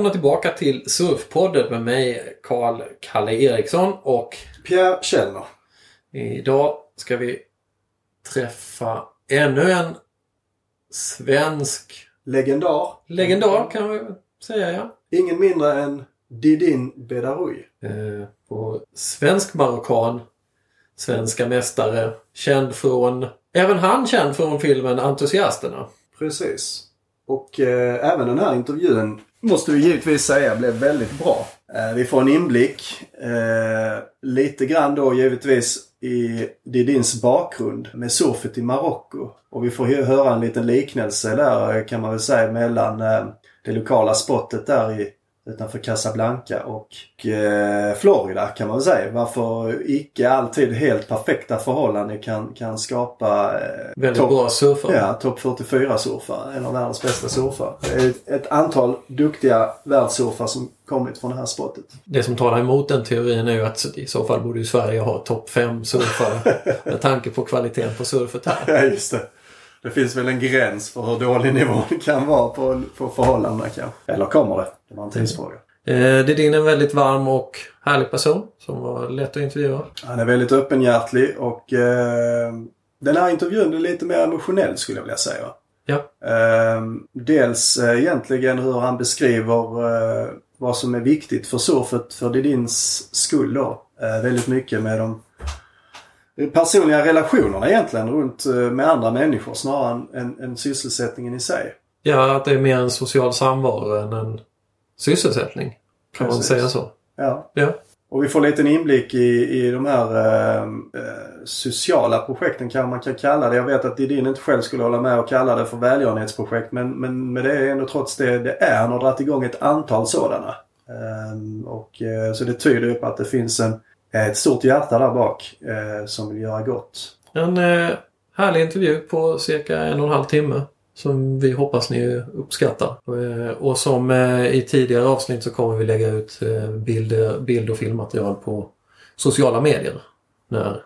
välkomna tillbaka till Surfpodden med mig Karl Kalle Eriksson och Pierre Källner. idag ska vi träffa ännu en svensk Legendar. legendar kan vi säga ja. Ingen mindre än Didin Bedaroui. Eh, på svensk marockan, svenska mästare, känd från, även han känd från filmen Entusiasterna. Precis. Och eh, även den här intervjun måste vi givetvis säga blev väldigt bra. Eh, vi får en inblick. Eh, lite grann då givetvis i Didins bakgrund med surfet i Marocko. Och vi får ju höra en liten liknelse där eh, kan man väl säga mellan det lokala spottet där i, utanför Casablanca och eh, Florida kan man väl säga. Varför icke alltid helt perfekta förhållanden kan, kan skapa eh, Väldigt topp- bra surfare. Ja, topp 44-surfare. En av världens bästa surfare. Ett, ett antal duktiga världssurfare som kommit från det här spottet. Det som talar emot den teorin är ju att i så fall borde ju Sverige ha topp 5 surfare med tanke på kvaliteten på surfet här. Ja, just det. Det finns väl en gräns för hur dålig nivån kan vara på, på förhållandena kanske. Eller kommer det? Det var en tidsfråga. Eh, Dedin är en väldigt varm och härlig person som var lätt att intervjua. Han är väldigt öppenhjärtlig och eh, den här intervjun är lite mer emotionell skulle jag vilja säga. Ja. Eh, dels eh, egentligen hur han beskriver eh, vad som är viktigt för surfet för Didins skull då. Eh, väldigt mycket med de personliga relationerna egentligen runt eh, med andra människor snarare än, än, än sysselsättningen i sig. Ja, att det är mer en social samvaro än en sysselsättning. Kan man Precis. säga så? Ja. Ja. Och vi får lite en inblick i, i de här eh, eh, sociala projekten kan man kan kalla det. Jag vet att Didin inte själv skulle hålla med och kalla det för välgörenhetsprojekt. Men, men med det är ändå trots det det är. Han har dragit igång ett antal sådana. Ehm, och, eh, så det tyder ju på att det finns en, ett stort hjärta där bak eh, som vill göra gott. En eh, härlig intervju på cirka en och en halv timme. Som vi hoppas ni uppskattar. Eh, och som eh, i tidigare avsnitt så kommer vi lägga ut eh, bilder, bild och filmmaterial på sociala medier. När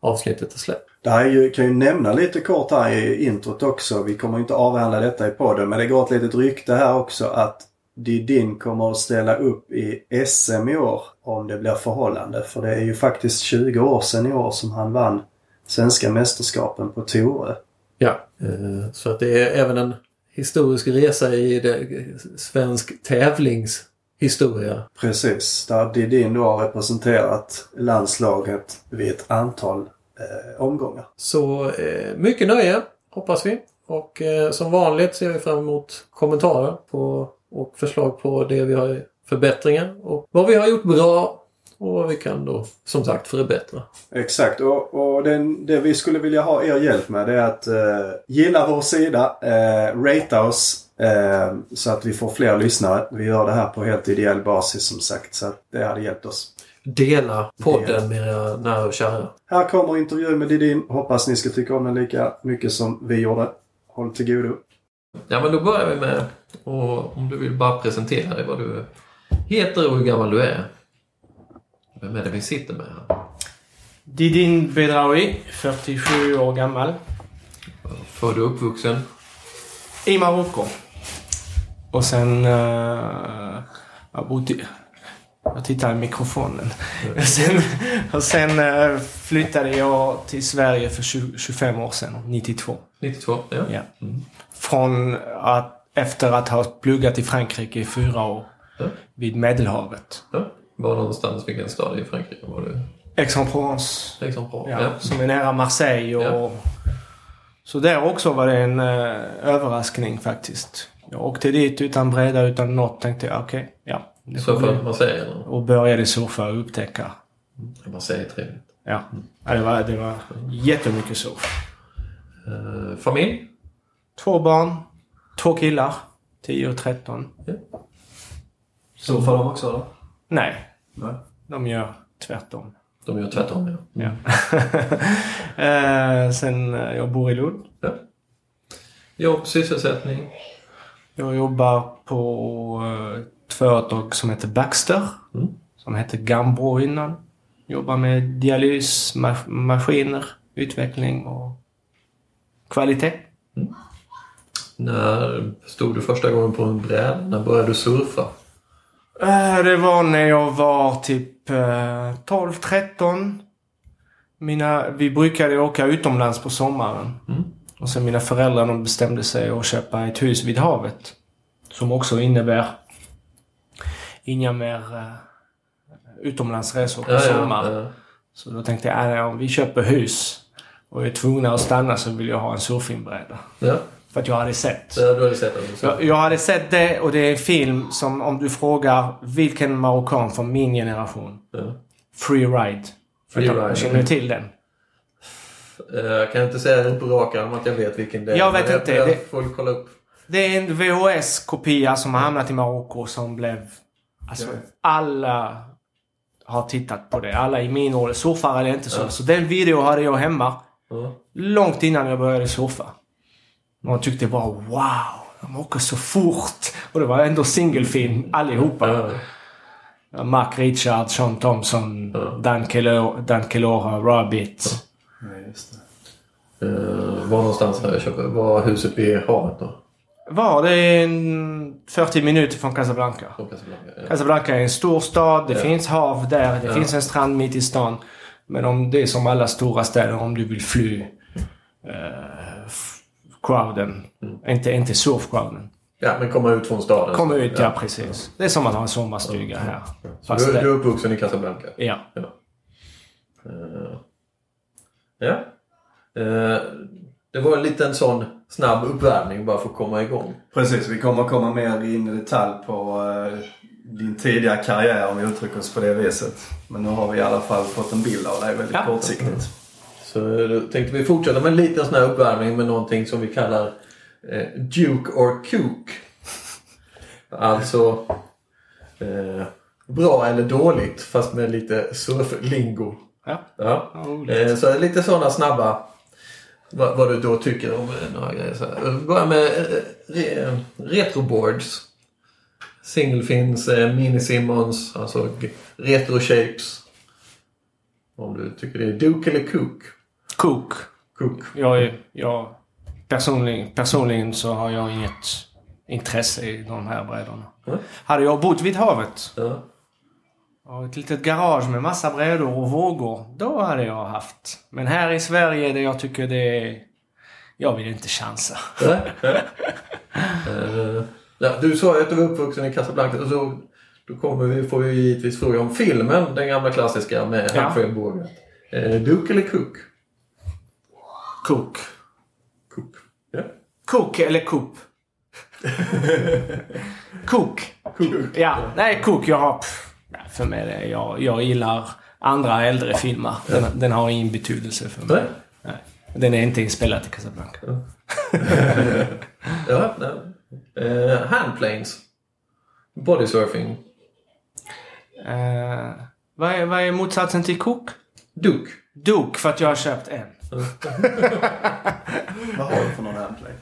avsnittet är släppt. Det här ju, kan ju nämna lite kort här i introt också. Vi kommer inte avhandla detta i podden men det går ett litet rykte här också att Didin kommer att ställa upp i SM i år om det blir förhållande. För det är ju faktiskt 20 år sedan i år som han vann svenska mästerskapen på Torö. Ja. Eh, så att det är även en historisk resa i det, svensk tävlingshistoria. Precis, där Didin då har representerat landslaget vid ett antal eh, omgångar. Så eh, mycket nöje hoppas vi. Och eh, som vanligt ser vi fram emot kommentarer på, och förslag på det vi har förbättringar och vad vi har gjort bra och vad vi kan då som sagt förbättra. Exakt och, och den, det vi skulle vilja ha er hjälp med det är att eh, gilla vår sida, eh, ratea oss eh, så att vi får fler lyssnare. Vi gör det här på helt ideell basis som sagt så det hade hjälpt oss. Dela podden med era nära och kära. Här kommer intervjun med Didin. Hoppas ni ska tycka om den lika mycket som vi gjorde. Håll till godo. Ja men då börjar vi med och om du vill bara presentera dig vad du heter och hur gammal du är. Vem är det vi sitter med här? Didin Bedraoui, 47 år gammal. Född och uppvuxen? I Marocko. Och sen... Uh, jag bodde... Jag tittar i mikrofonen. sen, och sen eh, flyttade jag till Sverige för 20, 25 år sedan, 92. 92? Ja. Ja. Mm. Från att, efter att ha pluggat i Frankrike i fyra år. Ja. Vid Medelhavet. Ja. Var någonstans, vilken stad i Frankrike var du? Aix-en-Provence. På? Ja, Som är nära Marseille och... Ja. Så där också var det en eh, överraskning faktiskt. Jag åkte dit utan breda, utan något. Tänkte jag, okej, ja. det bli. man säger eller? Och började surfa och upptäcka. Man säger trevligt. Ja, ja det, var, det var jättemycket surf. Eh, familj? Två barn, två killar. 10 och 13. Surfar de också eller? Nej, Nej. de gör tvärtom. De gör tvärtom ja. Ja. eh, sen, eh, jag bor i Lund. ja. Jobb, sysselsättning? Jag jobbar på eh, ett företag som heter Baxter. Mm. Som hette Gambro innan. Jobbar med dialysmaskiner, utveckling och kvalitet. När stod du första gången på en bräda? När började du surfa? Eh, Det var när jag var typ eh, 12, 13. Mina, vi brukade åka utomlands på sommaren. Och sen mina föräldrar de bestämde sig att köpa ett hus vid havet. Som också innebär inga mer uh, utomlandsresor på sommaren. ja. Så då tänkte jag, äh, om vi köper hus och är tvungna att stanna så vill jag ha en surfingbräda. Ja, För att jag hade sett. ja du hade sett den. Jag, jag hade sett det och det är en film som om du frågar vilken marockan från min generation. Ja. Free Ride. Free Jag Ride. Känner du till den? Eh, Jag kan inte säga den på rak arm att jag vet vilken det är. Jag vet men inte. Jag, Det- jag får kolla upp. Det är en VHS-kopia som har hamnat i Marocko som blev... Alltså, alla har tittat på det. Alla i min ålder. Surfare är det inte så. Ja. Så den video hade jag hemma. Ja. Långt innan jag började surfa. Man tyckte bara wow, de åker så fort. Och det var ändå singelfilm allihopa. Ja. Mark Richard, Sean Thompson, Ja. Dan, Kelo, Dan Kelora, Rabbit. Ja, just det. Eh, var någonstans har jag köpt? Var huset vid havet då? Var det en 40 minuter från Casablanca? Från Casablanca? Ja. Casablanca är en stor stad, det Ja. finns hav där, det Ja. finns en strand mitt i stan. Men om det är som alla stora städer, om du vill fly eh, crowden. Mm. Inte, inte surf-crowden. ja, men komma ut från staden. Kom ut, ja precis. Det är som att ha en sommarstuga här. Så Fast du, det- du är uppvuxen i Casablanca? Ja. Eh, ja. Eh, det var en liten sån snabb uppvärmning bara för att komma igång. Precis, vi kommer komma mer in i detalj på eh, din tidiga karriär om vi uttrycker oss på det viset. Men nu har vi i alla fall fått en bild av dig väldigt Ja. kortsiktigt. Så då tänkte vi fortsätta med en liten sån här uppvärmning med någonting som vi kallar eh, Duke or Kook. Alltså eh, bra eller dåligt fast med lite surflingo. Ja. Ja. Eh, så lite sådana snabba vad, vad du då tycker om eh, några grejer. Så här. Vi börjar med eh, re, retroboards. Single fins, eh, mini Simmons, alltså retro shapes. Om du tycker det är Duke eller Kook. Cook. Kook. Jag, jag, personligen, personligen så har jag inget intresse i de här brädorna. Mm. Hade jag bott vid havet Ja. och ett litet garage med massa brädor och vågor. Då hade jag haft. Men här i Sverige, det jag tycker det är... Jag vill inte chansa. Ja, du sa ju att du var uppvuxen i Casablanca. Och så, då kommer vi, får vi givetvis fråga om filmen. Den gamla klassiska med Ja. Humphrey Bogart. Eh, Duke eller Cook? Cook. Cook. Ja. Cook eller Coop? Cook. Ja, nej Cook. Jag har... Pff, för mig är det... Jag, jag gillar andra äldre filmer. Den, den har ingen betydelse för mig. Nej. Nej. Den är inte inspelad i Casablanca. Ja, nej. Eh, handplanes. Bodysurfing. Eh, vad, är, vad är motsatsen till Cook? Duke. Duke, för att jag har köpt en. Vad har du för någon handplay?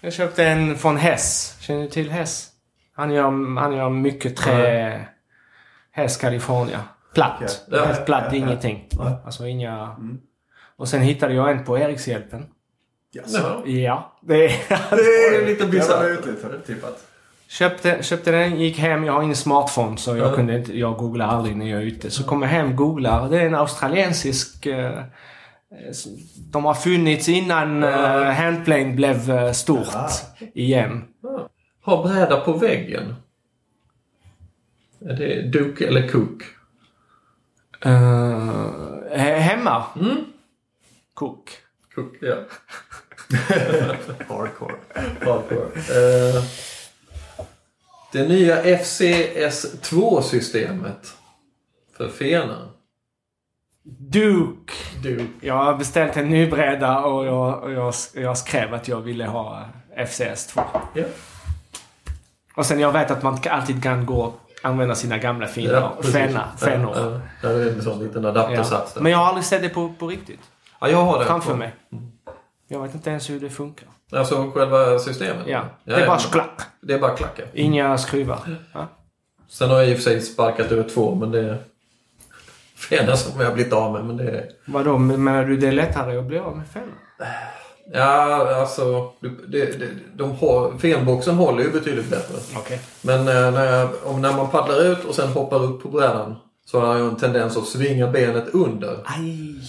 Jag köpte en från Hess. Känner du till Hess? Han gör, han gör mycket trä... Hess California. Platt. Ja, Helt platt, ja, ja. ingenting. Nej. Alltså inga... Och sen hittade jag en på Erikshjälpen. Jaså? Ja. Ja. Det är... Det är lite bisarrt. tippat. köpte, köpte den, gick hem. Jag har ingen smartphone så jag Ja. kunde inte... Jag googlar aldrig när jag är ute. Så kommer jag hem, googlar. Det är en australiensisk... eh, de har funnits innan uh, Handplane blev eh, stort Ja. igen. Ja. Ha bräda på väggen. Är det Duke eller Cook? Uh, hemma? Mm. Cook. Cook, ja. Hardcore. Hardcore. Eh, det nya FCS2-systemet för fenan. Duke. Duke. Jag har beställt en ny bräda och jag, och jag, jag skrev att jag ville ha FCS2. Ja. Och sen jag vet att man alltid kan gå och använda sina gamla fina precis. fenna, fennor. Ja, ja. Det är en sån liten adaptersats där. Men jag har aldrig sett det på, på riktigt. Ja, jag har det. Framför mig. Jag vet inte ens hur det funkar. Alltså själva systemet? Ja. ja det är bara ja. sklack. Det är bara klacka. Inga skruvar. Ja. Sen har jag i och för sig sparkat över två, men det fena som jag har blivit av med. Men det är... Vadå, menar du det är lättare att bli av med fennor? Ja, alltså det, det, de har, filmboxen håller ju betydligt bättre. Okej. Men eh, när, jag, om, när man paddlar ut och sen hoppar upp på brädan så har jag en tendens att svinga benet under. Aj!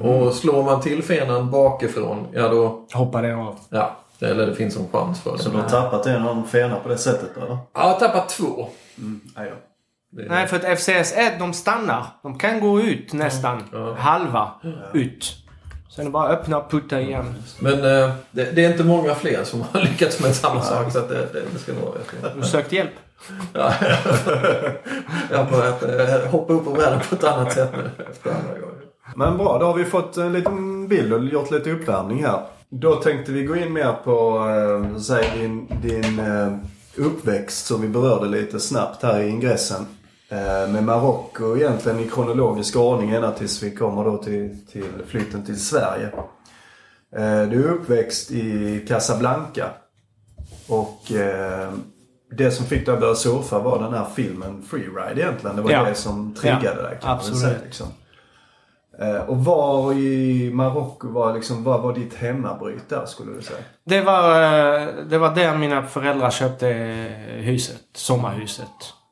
Och slår man till fenan bakifrån, ja då... Hoppar det av. Ja, eller det finns en chans för Så det. du har tappat en av fena på det sättet då, eller? Ja, jag har tappat två. Mm. Det- Nej, för att FCS 1 de stannar. De kan gå ut nästan. Halva ut. Sen är det bara öppna och putta igen. Men eh, det, det är inte många fler som har lyckats med samma sak så att det, det, det ska vara... Du sökt hjälp. Ja, jag har börjat hoppa upp på brädan på ett annat sätt nu efter andra gången. Men bra, då har vi fått en liten bild och gjort lite uppvärmning här. Då tänkte vi gå in mer på eh, säg, din, din eh, uppväxt som vi berörde lite snabbt här i ingressen. Eh, med Marocko egentligen i kronologisk ordning ända tills vi kommer då till, till flytten till Sverige. Eh, du är uppväxt i Casablanca. Och eh, det som fick dig att börja surfa var den här filmen Freeride egentligen. Det var Ja. det som triggade Ja, dig kan man absolut. säga. Liksom. Och var i Marocko var liksom, vad var ditt hemmabryt där skulle du säga? Det var, det var där mina föräldrar köpte huset. Sommarhuset.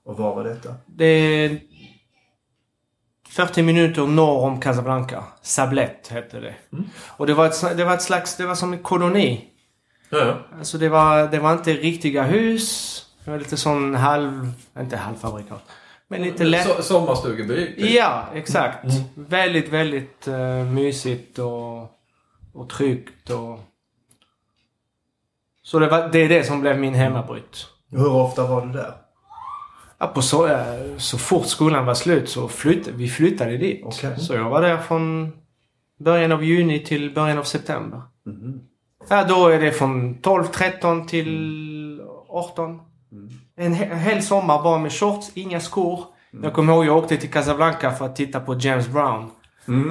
Och var var detta? Det är 40 minuter norr om Casablanca. Sablet hette det. Och det var, ett, det var ett slags, det var som en koloni. Ja, ja. Alltså det var, det var inte riktiga hus. Det var lite sån halv, inte halvfabrikat. Men lite lätt. So sommarstugeby. typ. Ja, exakt. Väldigt, väldigt uh, mysigt och, och tryggt och... Så det, var, det är det som blev min hemmabryt. Hur ofta var du där? Ja, på så, eh, så fort skolan var slut så flyttade vi flyttade dit. Okej. Så jag var där från början av juni till början av september. Ja, då är det från 12, 13 till 18. En, he- en hel sommar bara med shorts, inga skor. Jag kommer ihåg jag åkte till Casablanca för att titta på James Brown.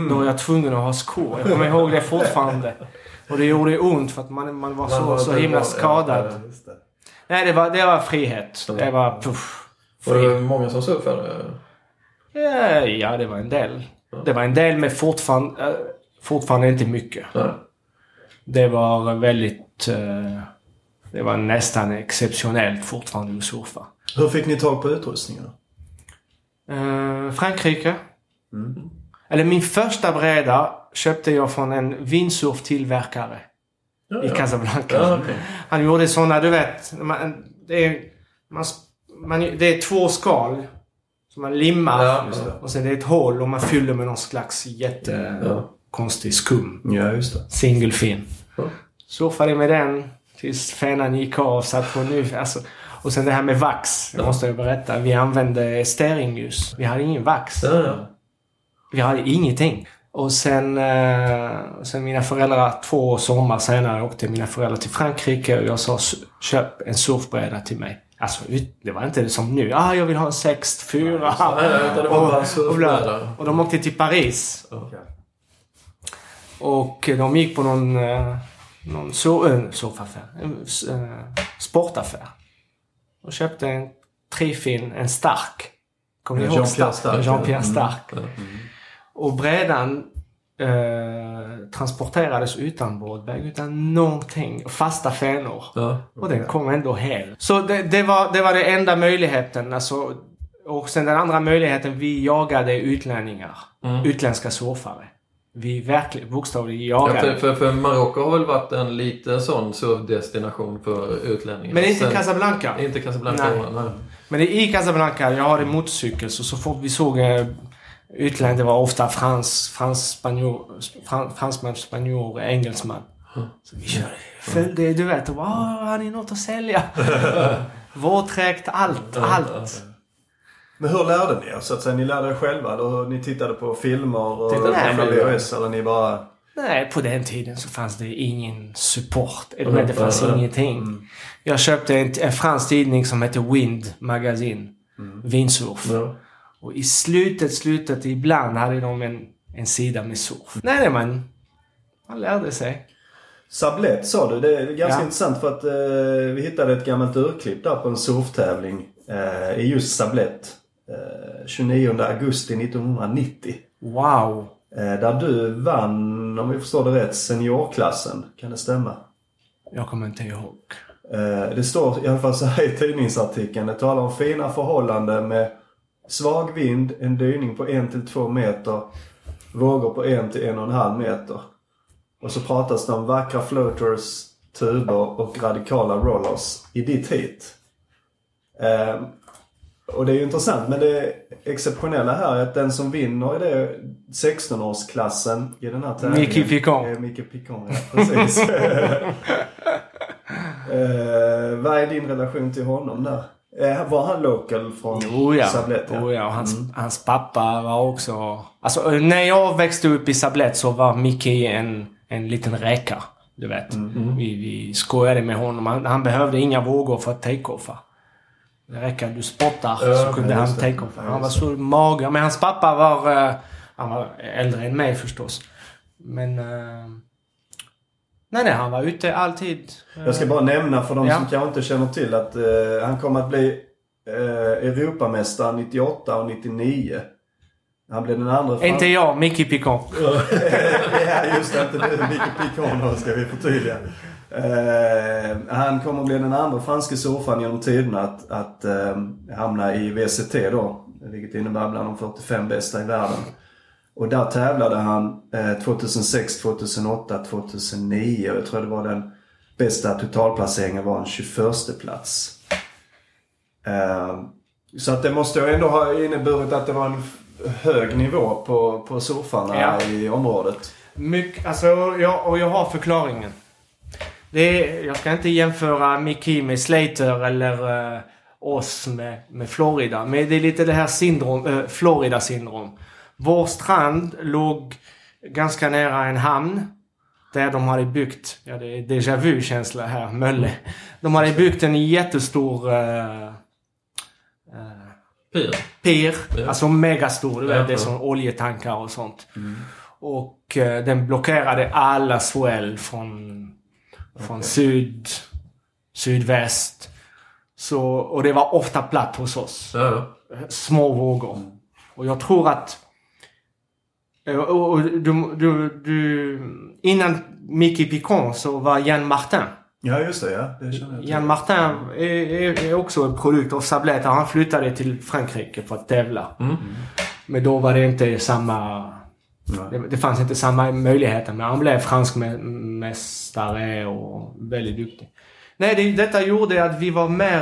Då var jag tvungen att ha skor. Jag kommer ihåg det fortfarande. Och det gjorde ont för att man, man var så, Man var- så himla ja, skadad. ja, det. Nej, det var, det var frihet. Det var puff. Var det många som surfade? Ja, ja, det var en del. Det var en del men fortfarande, eh, fortfarande inte mycket. Nej. Det var väldigt... eh, Det var nästan exceptionellt fortfarande att surfa. Hur fick ni tag på utrustningen? Eh, Frankrike. Eller min första bräda köpte jag från en windsurftillverkare Ja, i ja. Casablanca. Ja, okej. Han gjorde såna, du vet. Man, det, är, man, man, det är två skal. Som man limmar. Ja, det. och sen det är ett hål och man fyller med någon slags jättekonstig skum. Ja, just det. Single fin. Ja. Surfade med den tills fenan gick av. Satt på ny. Alltså, och sen det här med vax. Jag måste ju berätta. Vi använde stearingljus. Vi hade ingen vax. Ja, ja. Vi hade ingenting. Och sen, eh, sen mina föräldrar, två sommar senare åkte mina föräldrar till Frankrike och jag sa "S- köp en surfbräda till mig. Alltså det var inte som nu. Ah, jag vill ha en sext, fyra. Nej, nej, utan det var bara en och, surfbräda. och de åkte till Paris. Och de gick på någon, eh, någon äh. En eh, sportaffär. Och köpte en trefin, en stark. Kommer ni ihåg Jean-Pierre Stark. Jean-Pierre Mm. Stark. Och brädan eh, transporterades utan båtväg, utan någonting. Fasta fenor. Ja. Och den kom ändå hel. Så det, det, var, det var den enda möjligheten. Alltså, och sen den andra möjligheten, vi jagade utlänningar. Utländska surfare. Vi verkligen bokstavligt Ja, jagade. för, för, för Marocko har väl varit en liten sån surfdestination för utlänningar. Men inte Sen- Casablanca. Inte Casablanca. Nej. Nej. Men i Casablanca, jag hade motorcykel, så så fort vi såg eh, utlänningar, det var ofta frans, frans, spanjor, frans, fransman, spanjor, engelsman. Så vi körde, följde, du vet, och bara, "Åh, har ni något att sälja? Våtdräkt, allt, allt. Men hur lärde ni er? Så att säga, ni lärde er själva? Eller ni tittade på filmer och Tittade på. VHS? Eller ni bara... Nej, på den tiden så fanns det ingen support. Eller men det fanns Mm. ingenting. Jag köpte en, en fransk tidning som hette Wind Magazine. Vindsurf. Ja. Och i slutet, slutet, ibland hade de en, en sida med surf. Nej, nej, man, man lärde sig. Sablet sa du. Det är ganska Ja. intressant för att eh, vi hittade ett gammalt urklipp där på en surftävling eh, i just Sablet. Eh, 29 augusti 1990. Wow! Eh, där du vann, om vi förstår det rätt, seniorklassen. Kan det stämma? Jag kommer inte ihåg. Eh, det står i alla fall så här i tidningsartikeln. Det talar om fina förhållanden med svag vind, en dyning på 1-2 meter, vågor på 1-1,5 meter. Och så pratas det om vackra floaters, tuber och radikala rollers i ditt hit. Eh, och det är ju intressant men det exceptionella här är att den som vinner i det 16-årsklassen i den här tävlingen. Micke Picon. Är Micke Picon, ja precis. eh, vad är din relation till honom där? Eh, var han local från Oh ja. Sablett? Oh ja. Och hans, hans pappa var också... Alltså när jag växte upp i Sablett så var Micke en, en liten räka. Du vet. Vi, vi skojade med honom. Han, han behövde inga vågor för att take-offa. Det räcker att du spottar Ja, så kunde ja, han take-offa. Ja, Han var så mager. Men hans pappa var... eh, han var äldre än mig förstås. Men... nej, nej. Han var ute alltid. eh, Jag ska bara nämna för de Ja. som kanske inte känner till att eh, han kommer att bli eh, Europamästare 98 och 99. Han blev den andra fram- Inte jag, Micke Picon. ja, just det. Inte du, Micke Picon ska vi förtydliga. Eh, han kommer att bli den andra franske surfaren genom tiderna att, att eh, hamna i VCT då. Vilket innebär bland de 45 bästa i världen. Och där tävlade han eh, 2006, 2008, 2009 och jag tror det var den bästa totalplaceringen var en 21 plats. Eh, så att det måste ju ändå ha inneburit att det var en hög nivå på, på surfarna Ja. i området. Mycket, alltså, jag, och jag har förklaringen. Det är, jag ska inte jämföra Mickey med Slater eller eh, oss med, med Florida. Men det är lite det här syndrom, eh, Florida-syndrom. Vår strand låg ganska nära en hamn. Där de hade byggt, ja det är déjà vu-känsla här, Mölle. De hade byggt en jättestor eh, eh, Pir. Ja. Alltså megastor. Du vet, Ja, det är som oljetankar och sånt. Och eh, den blockerade alla swell från, från syd, sydväst. Så, och det var ofta platt hos oss. Ja. Små vågor. Och jag tror att... eh, Och, och du, du, du, innan Mickey Picon så var Jan Martin. Ja, just det. Ja. Det känner jag till. Jan Martin är, är, är också en produkt av Sablett. Han flyttade till Frankrike för att tävla. Mm. Men då var det inte samma... Det, det fanns inte samma möjligheter. Men han blev fransk mä- mästare och väldigt duktig. Nej, det, detta gjorde att vi var mer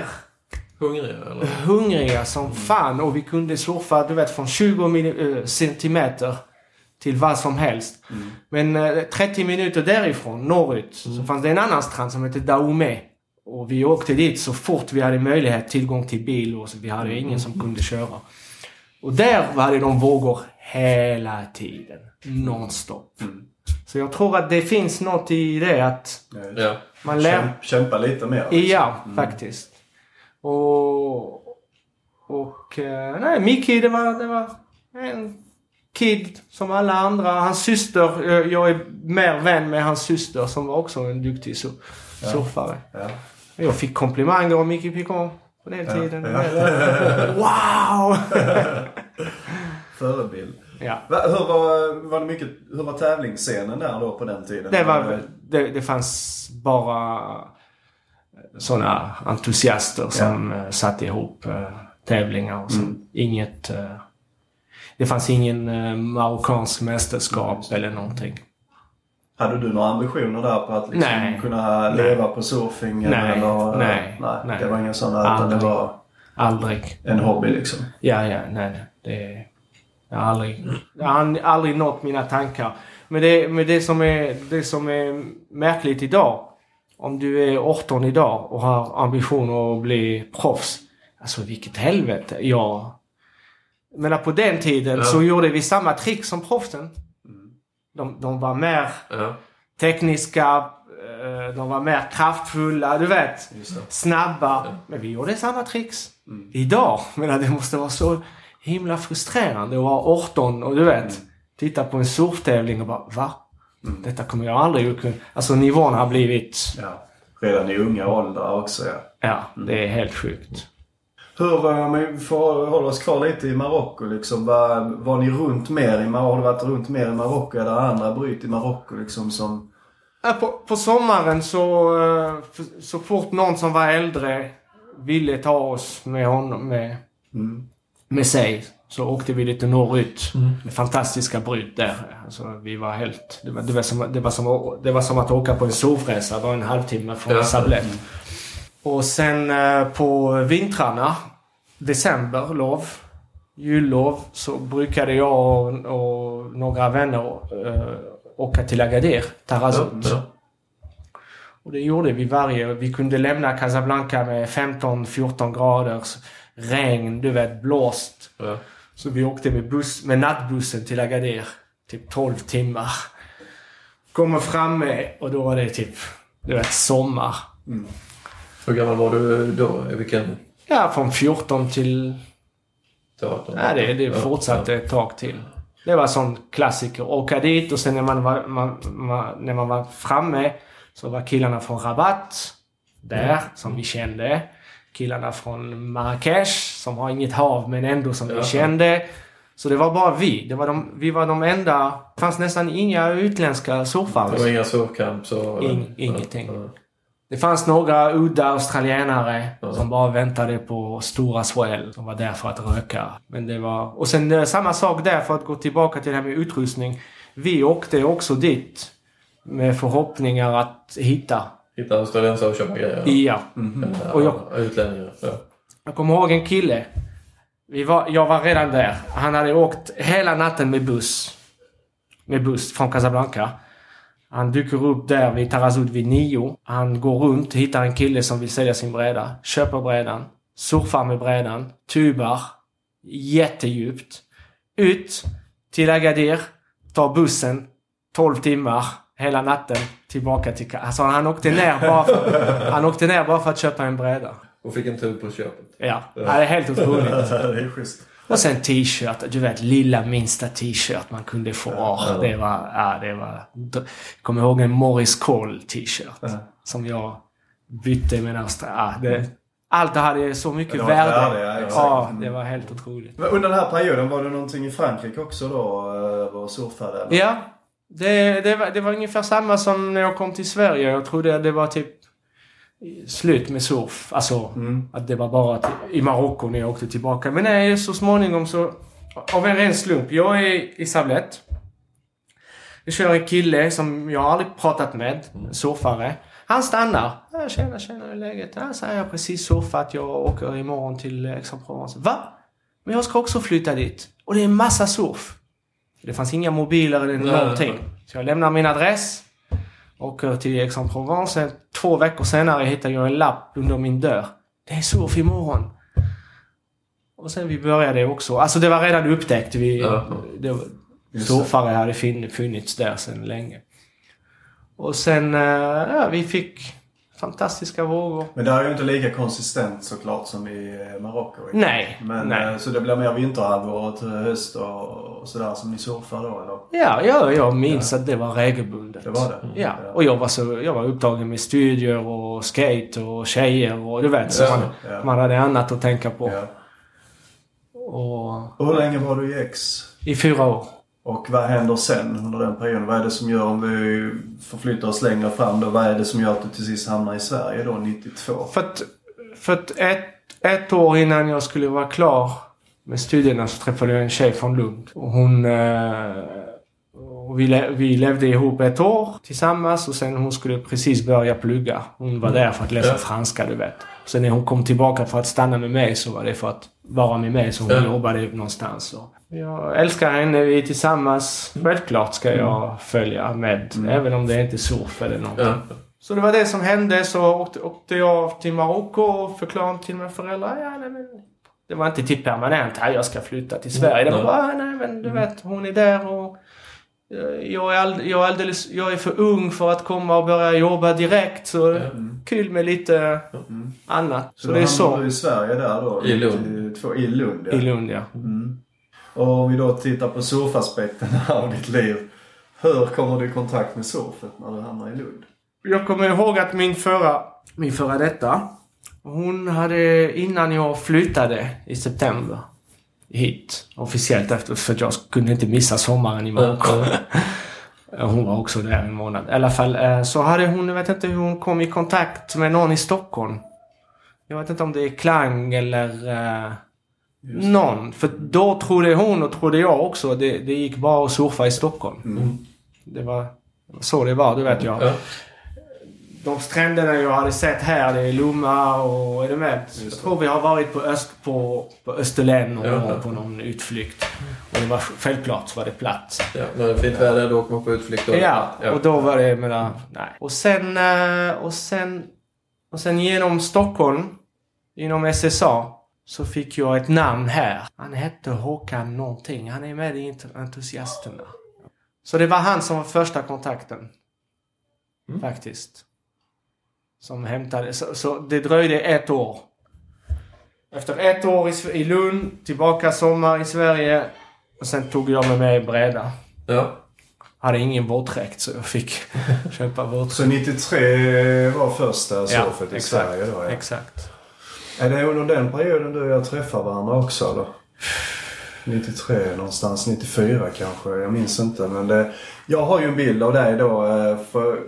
Hungriga eller? hungriga som fan och vi kunde surfa, du vet, från 20 mil- eh, centimeter till vad som helst. Men eh, 30 minuter därifrån, norrut, så fanns det en annan strand som hette Daumé. Och vi åkte dit så fort vi hade möjlighet, tillgång till bil och så vi hade ingen som kunde köra. Och där var det de vågor hela tiden. Nonstop. Så jag tror att det finns något i det att Ja. man lär... Kämpa, lite mer. liksom. Ja, faktiskt. Och... Och... eh, Nej, Mickey det var, det var en kid som alla andra. Hans syster, eh, jag är mer vän med hans syster som var också en duktig sur- surfare. Ja. Jag fick komplimanger av Mickey Picon på den tiden. ja. Wow! Förebild. ja. Hur, var, var det mycket, hur var tävlingsscenen där då på den tiden? Det, var, det, det fanns bara sådana entusiaster som ja. satte ihop eh, tävlingar och så. Inget... eh, det fanns ingen uh, marockansk mästerskap eller någonting. Hade du några ambitioner där på att liksom Nej. kunna leva på surfing? Nej, eller, nej, nej, nej. Det var sådana utan det Aldrig. var Aldrig. en hobby liksom? Ja, ja, nej, nej. Det, jag har aldrig, jag har aldrig- nått mina tankar. Men det, men det, som är, det som är märkligt idag. Om du är 18 idag och har ambitioner att bli proffs. Alltså vilket helvete. Ja. Men på den tiden Ja. så gjorde vi samma trick som proffsen. De, de var mer Ja. tekniska. eh, De var mer kraftfulla, du vet. Snabba. Men vi gjorde samma tricks. Idag. Men det måste vara så himla frustrerande att vara 18 och du vet. Titta på en surftävling och bara va? Detta kommer jag aldrig att kunna... Alltså nivån har blivit... Ja. Redan i unga åldrar också ja. Ja, det är helt sjukt. Hur, om vi får hålla oss kvar lite i Marocko liksom. Var, var ni runt mer i Marocko? Har du varit runt mer i Marocko? Är det andra bryt i Marocko liksom som... Ja, på, på sommaren så, eh, så fort någon som var äldre ville ta oss med honom med, Mm. med sig så åkte vi lite norrut. Med fantastiska bryt där. Alltså, vi var helt... Det var, det, var som, det, var som, att- det var som att åka på en sovresa. Det var en halvtimme från Ja. Sablett. Och sen eh, på vintrarna, decemberlov, jullov, så brukade jag och, och några vänner eh, åka till Agadir, Tarazout. Ja, Och det gjorde vi varje... Vi kunde lämna Casablanca med 15-14 graders regn, du vet, blåst. ja. Så vi åkte med, buss, med nattbussen till Agadir. Typ 12 timmar. Kommer framme och då var det typ, du vet, sommar. Hur gammal var du då? I vilken Ja, från 14 till... teater? Ja, det, det Ja, fortsatte ett tag till. Det var sån klassiker. Åka dit och sen när man var, man, man, när man var framme så var killarna från Rabat där, som vi kände. Killarna från Marrakesh, som har inget hav men ändå som vi Ja. kände. Så det var bara vi. Det var de, vi var de enda. Det fanns nästan inga utländska surfare. Det var inga surfcamps. Ing- ingenting. Det fanns några udda australienare som bara väntade på stora swell. Som var där för att röka. Men det var... Och sen eh, samma sak där för att gå tillbaka till det här med utrustning. Vi åkte också dit med förhoppningar att hitta. Hitta australiensare och köpa grejer. Ja. Ja, Och jag- Utlänningar. Ja. Jag kommer ihåg en kille. Vi var, jag var redan där. Han hade åkt hela natten med buss. Med buss från Casablanca. Han dyker upp där vid Tarazout vid nio. Han går runt, hittar en kille som vill sälja sin bräda. Köper brädan. Surfar med brädan. Tubar. Jättedjupt. Ut till Agadir. Tar bussen. 12 timmar. Hela natten. Tillbaka till... Alltså han åkte ner bara för, han åkte ner bara för att köpa en bräda. Och fick en tur på köpet. Ja, ja. det är helt otroligt. det är schysst. Och sen t-shirt. Du vet, lilla minsta t-shirt man kunde få. Åh, Det var... Ja, det var... Jag kommer ihåg en Morris Cole t-shirt. Som jag bytte med Australien. Ja, det, allt det hade så mycket Det värde. värde, ja, ja, det var helt otroligt. Men Under den här perioden var det någonting i Frankrike också då? Var surfade? eller? Ja, det, det, var, det var ungefär samma som när jag kom till Sverige. Jag trodde det var typ slut med surf. Alltså Mm. att det var bara till, i Marocko när jag åkte tillbaka. Men nej, så småningom så... Av en ren slump. Jag är i Sablett. Jag kör en kille som jag aldrig pratat med. En surfare. Han stannar. Ja, tjena, tjena, hur är läget? Ja, så har jag precis surfat. Jag åker imorgon till Aix-en-Provence. Va? Men jag ska också flytta dit. Och det är en massa surf. Det fanns inga mobiler eller någonting. Så jag lämnar min adress. Åker till Aix-en-Provence. Två veckor senare hittar jag en lapp under min dörr. Det är surf imorgon. Och sen vi började också. Alltså det var redan upptäckt. Vi, Ja. det, var- surfare hade fin- funnits där sedan länge. Och sen, eh, ja, vi fick fantastiska vågor. Men det är ju inte lika konsistent såklart som i eh, Marocko. Nej, Men, nej. eh, Så det blir mer vinterhalvår till höst och, och sådär som ni surfar då eller? Ja, ja, jag minns att det var regelbundet. Det var det? Ja, och jag var, så, jag var upptagen med studier och skate och tjejer och du vet. Så Ja, man, ja. man hade annat att tänka på. Ja. Och Och hur länge var du i X? I fyra år. Och vad händer sen under den perioden? Vad är det som gör, om vi förflyttar oss längre fram då, vad är det som gör att du till sist hamnar i Sverige då, 92? För att, för att ett, ett år innan jag skulle vara klar med studierna så träffade jag en tjej från Lund. Och hon... Eh, och vi, le, vi levde ihop ett år tillsammans och sen hon skulle precis börja plugga. Hon var där för att läsa franska, du vet. Sen när hon kom tillbaka för att stanna med mig så var det för att vara med mig. Så hon jobbade någonstans. Och jag älskar henne, vi är tillsammans. Självklart ska jag följa med. Även om det inte är surf eller någonting. Ja. Så det var det som hände. Så åkte, åkte jag till Marocko och förklarade till mina föräldrar. Ja, nej, men det var inte till permanent. Ja, jag ska flytta till Sverige. Det var Nej. bara, "Ah, nej men du vet, hon är där och eh, jag är, all, jag, är alldeles, jag är för ung för att komma och börja jobba direkt. Så Ja. kul med lite annat. Så, Så, det är så. i Sverige där då? I Lund. 92, I Lund, ja. I Lund, ja. Mm. Och om vi då tittar på surfaspekten av ditt liv. Hur kommer du i kontakt med surfet när du hamnar i Lund? Jag kommer ihåg att min förra, min förra detta, Hon hade, innan jag flyttade i september hit officiellt efter, för jag kunde inte missa sommaren i Marocko. Hon var också där en månad. I alla fall eh, så hade hon, jag vet inte hur hon kom i kontakt med någon i Stockholm. Jag vet inte om det är Klang eller eh, någon. För då trodde hon och trodde jag också det, det gick bra att surfa i Stockholm. Mm. Det var så det var, det vet jag. Ja. De stränderna jag hade sett här, det är Lomma och är du med? Jag tror vi har varit på, öst, på, på Österlen någon Ja. på någon utflykt. Och det var självklart så var det platt. Ja, när det är fint väder då åker man på utflykt. och- Ja, och då var det med nej. Och sen, eh, och sen, och sen genom Stockholm, inom SSA, så fick jag ett namn här. Han hette Håkan någonting. Han är med i Ent- Entusiasterna. Så det var han som var första kontakten. Faktiskt. Som hämtade, så, så det dröjde ett år. Efter ett år i, i Lund, tillbaka sommar i Sverige. Och sen tog jag med mig bräda. Ja. Hade ingen våtdräkt så jag fick köpa våtdräkt. Så 93 var första surfet i exakt, Sverige då? Ja. Exakt. Är det under den perioden du och jag träffar varandra också då? 93 någonstans, 94 kanske. Jag minns inte. Men det, jag har ju en bild av dig då. eh, För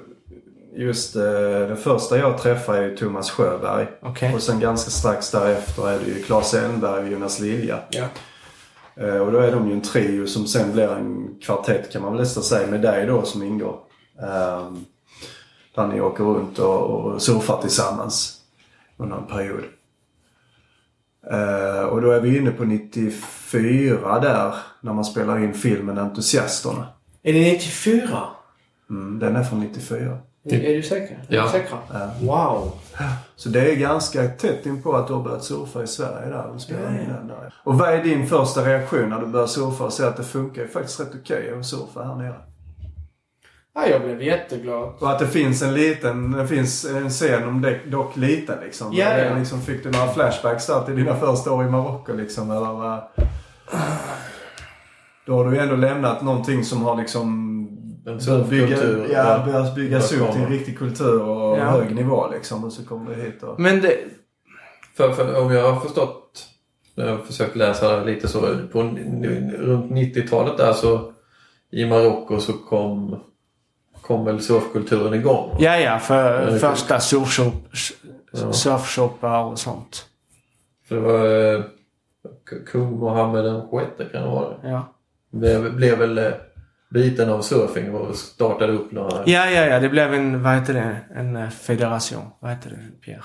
just eh, den första jag träffade är ju Thomas Sjöberg. Okej. Och sen ganska strax därefter är det ju Claes Elmberg och Jonas Lilja. Ja. Eh, Och då är de ju en trio som sen blir en kvartett kan man väl nästan säga med dig då som ingår. Um, där ni åker runt och, och surfar tillsammans under en period. Eh, och då är vi inne på 94 där när man spelar in filmen Entusiasterna. Är det 94? Mm, den är från 94. Är du säker? Ja. Är du säker? Ja. Wow. Så det är ganska tätt in på att du har börjat surfa i Sverige där. Och, spelar Ja, in den där. och vad är din första reaktion när du börjar surfa och ser att det funkar ju faktiskt rätt okej att surfa här nere? Ja, jag blev jätteglad. Och att det finns en liten, det finns en scen om det, dock liten liksom. Ja, Det ja. Liksom, fick du några flashbacks där till dina första år i Marocko liksom? Eller vad? Då har du ju ändå lämnat någonting som har liksom En börjat bygga, surfkultur. ja, börjat byggas upp till en riktig kultur och Ja. hög nivå liksom. Och så kommer du hit och... Men det... För, för om jag har förstått, när jag har försökt läsa lite så, på runt 90-talet där så i Marocko så kom, kom väl surfkulturen igång? Ja, ja. För första surfshop, Ja. surfshoppar och sånt. För det var eh, kung Mohammed den sjätte kan det vara det. Ja. Blev, blev väl eh, biten av surfing och startade upp några... Ja, ja, ja. Det blev en, vad heter det? En eh, federation. Vad heter det, Pierre?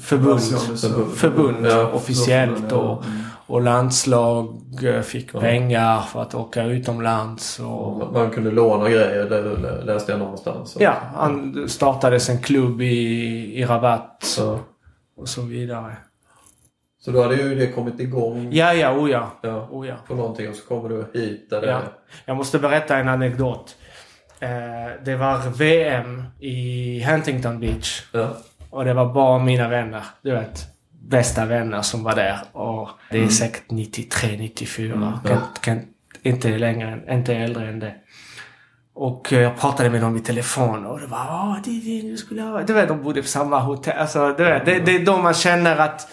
Förbund. Förbund. Förbund Ja, officiellt och. Och landslag eh, fick Ja. pengar för att åka utomlands. Och, Man kunde låna grejer, det läste jag någonstans. ja, han startades en klubb i, i Rabat Så, och så vidare. så då hade ju det kommit igång Ja, ja, oh ja. ja, Oh ja. på någonting och så kommer du hit där Ja. Jag måste berätta en anekdot. Eh, det var VM i Huntington Beach. Ja. Och det var bara mina vänner. Du vet. Bästa vänner som var där. Och det är säkert 93, 94. Kan, kan, inte längre, än- inte äldre än det. Och eh, jag pratade med dem i telefon och det var Åh, det, det, du skulle ha... Du vet, de bodde på samma hotell. Alltså, du vet, det, det är då man känner att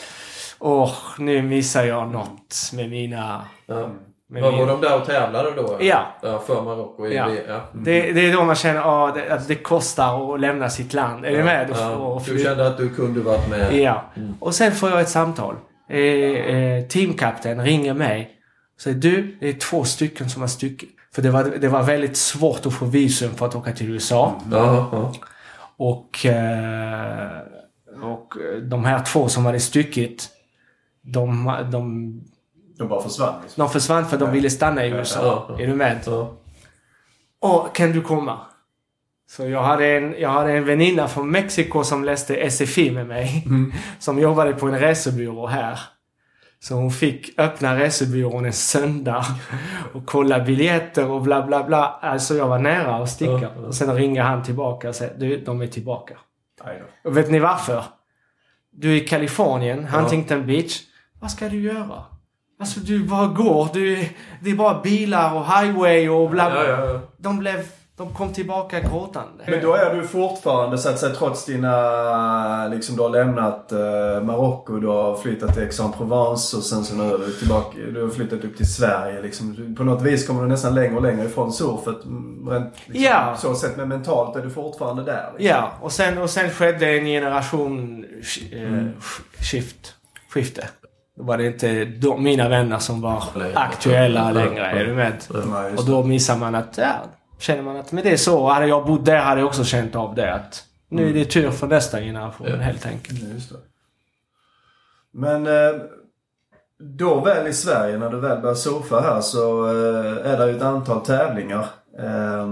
Åh, nu missar jag något med mina... Ja. Med Var, var de där och tävlade då? Ja. ja för Marocko? Ja. ja. Det, det är då man känner åh, det, att det kostar att lämna sitt land. Är du med? Ja. Och Du kände att du kunde varit med? Ja. Mm. Och sen får jag ett samtal. Eh, eh, teamkapten ringer mig. och säger du, det är två stycken som har stuckit. För det var, det var väldigt svårt att få visum för att åka till USA. Ja, ja. Och, eh, och de här två som hade stuckit. De, de, De bara försvann liksom. de försvann för de ville stanna i USA. Ja, ja. Är du med? ja. Åh, kan du komma? Så jag hade en, jag hade en väninna från Mexiko som läste SFI med mig. Som jobbade på en resebyrå här. Så hon fick öppna resebyrån en söndag och kolla biljetter och bla bla bla. Alltså jag var nära att sticka. Ja. Och sen ringer han tillbaka och säger du, de är tillbaka. Och vet ni varför? Du är i Kalifornien. Huntington Beach. Vad ska du göra? Alltså du bara går. Du, det är bara bilar och highway och bla bla. Ja, ja, ja. De blev De kom tillbaka gråtande. Men då är du fortfarande så att säga trots dina, liksom du har lämnat eh, Marocko, du har flyttat till Aix-en-Provence och sen så nu är du tillbaka, du har flyttat upp till Sverige liksom. På något vis kommer du nästan längre och längre ifrån surfet. mm, Rent, liksom, Ja. Så sett, men mentalt är du fortfarande där. Liksom. Ja, och sen, och sen skedde en generation eh, Mm. skift, skifte. Då var det inte de, mina vänner som var aktuella längre. Är du med? Och då missar man att, ja, känner man att men det är så. Hade jag bott där hade jag också känt av det. Att nu är det tur för nästa generation Ja. helt enkelt. Men eh, då väl i Sverige, när du väl börjar surfa här så eh, är det ju ett antal tävlingar. Eh,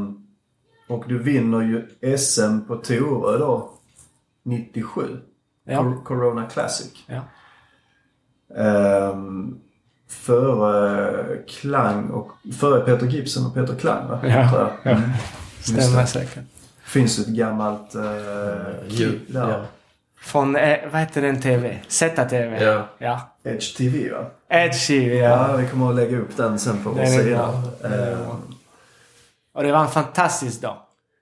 och du vinner ju SM på Torö då 97. Ja. Cor- Corona Classic. Ja. Um, före Klang och före Peter Gibson och Peter Klang va? Ja, Tror jag. ja. Mm. Stämmer det. säkert. Finns ett gammalt uh, Ljud. där. Ja. Från, eh, vad heter den TV? Z-TV? Ja. ja. Edge TV va? Edge TV, Ja, ja. vi kommer att lägga upp den sen på vår sida. Eh, bra. Och det var en fantastisk dag.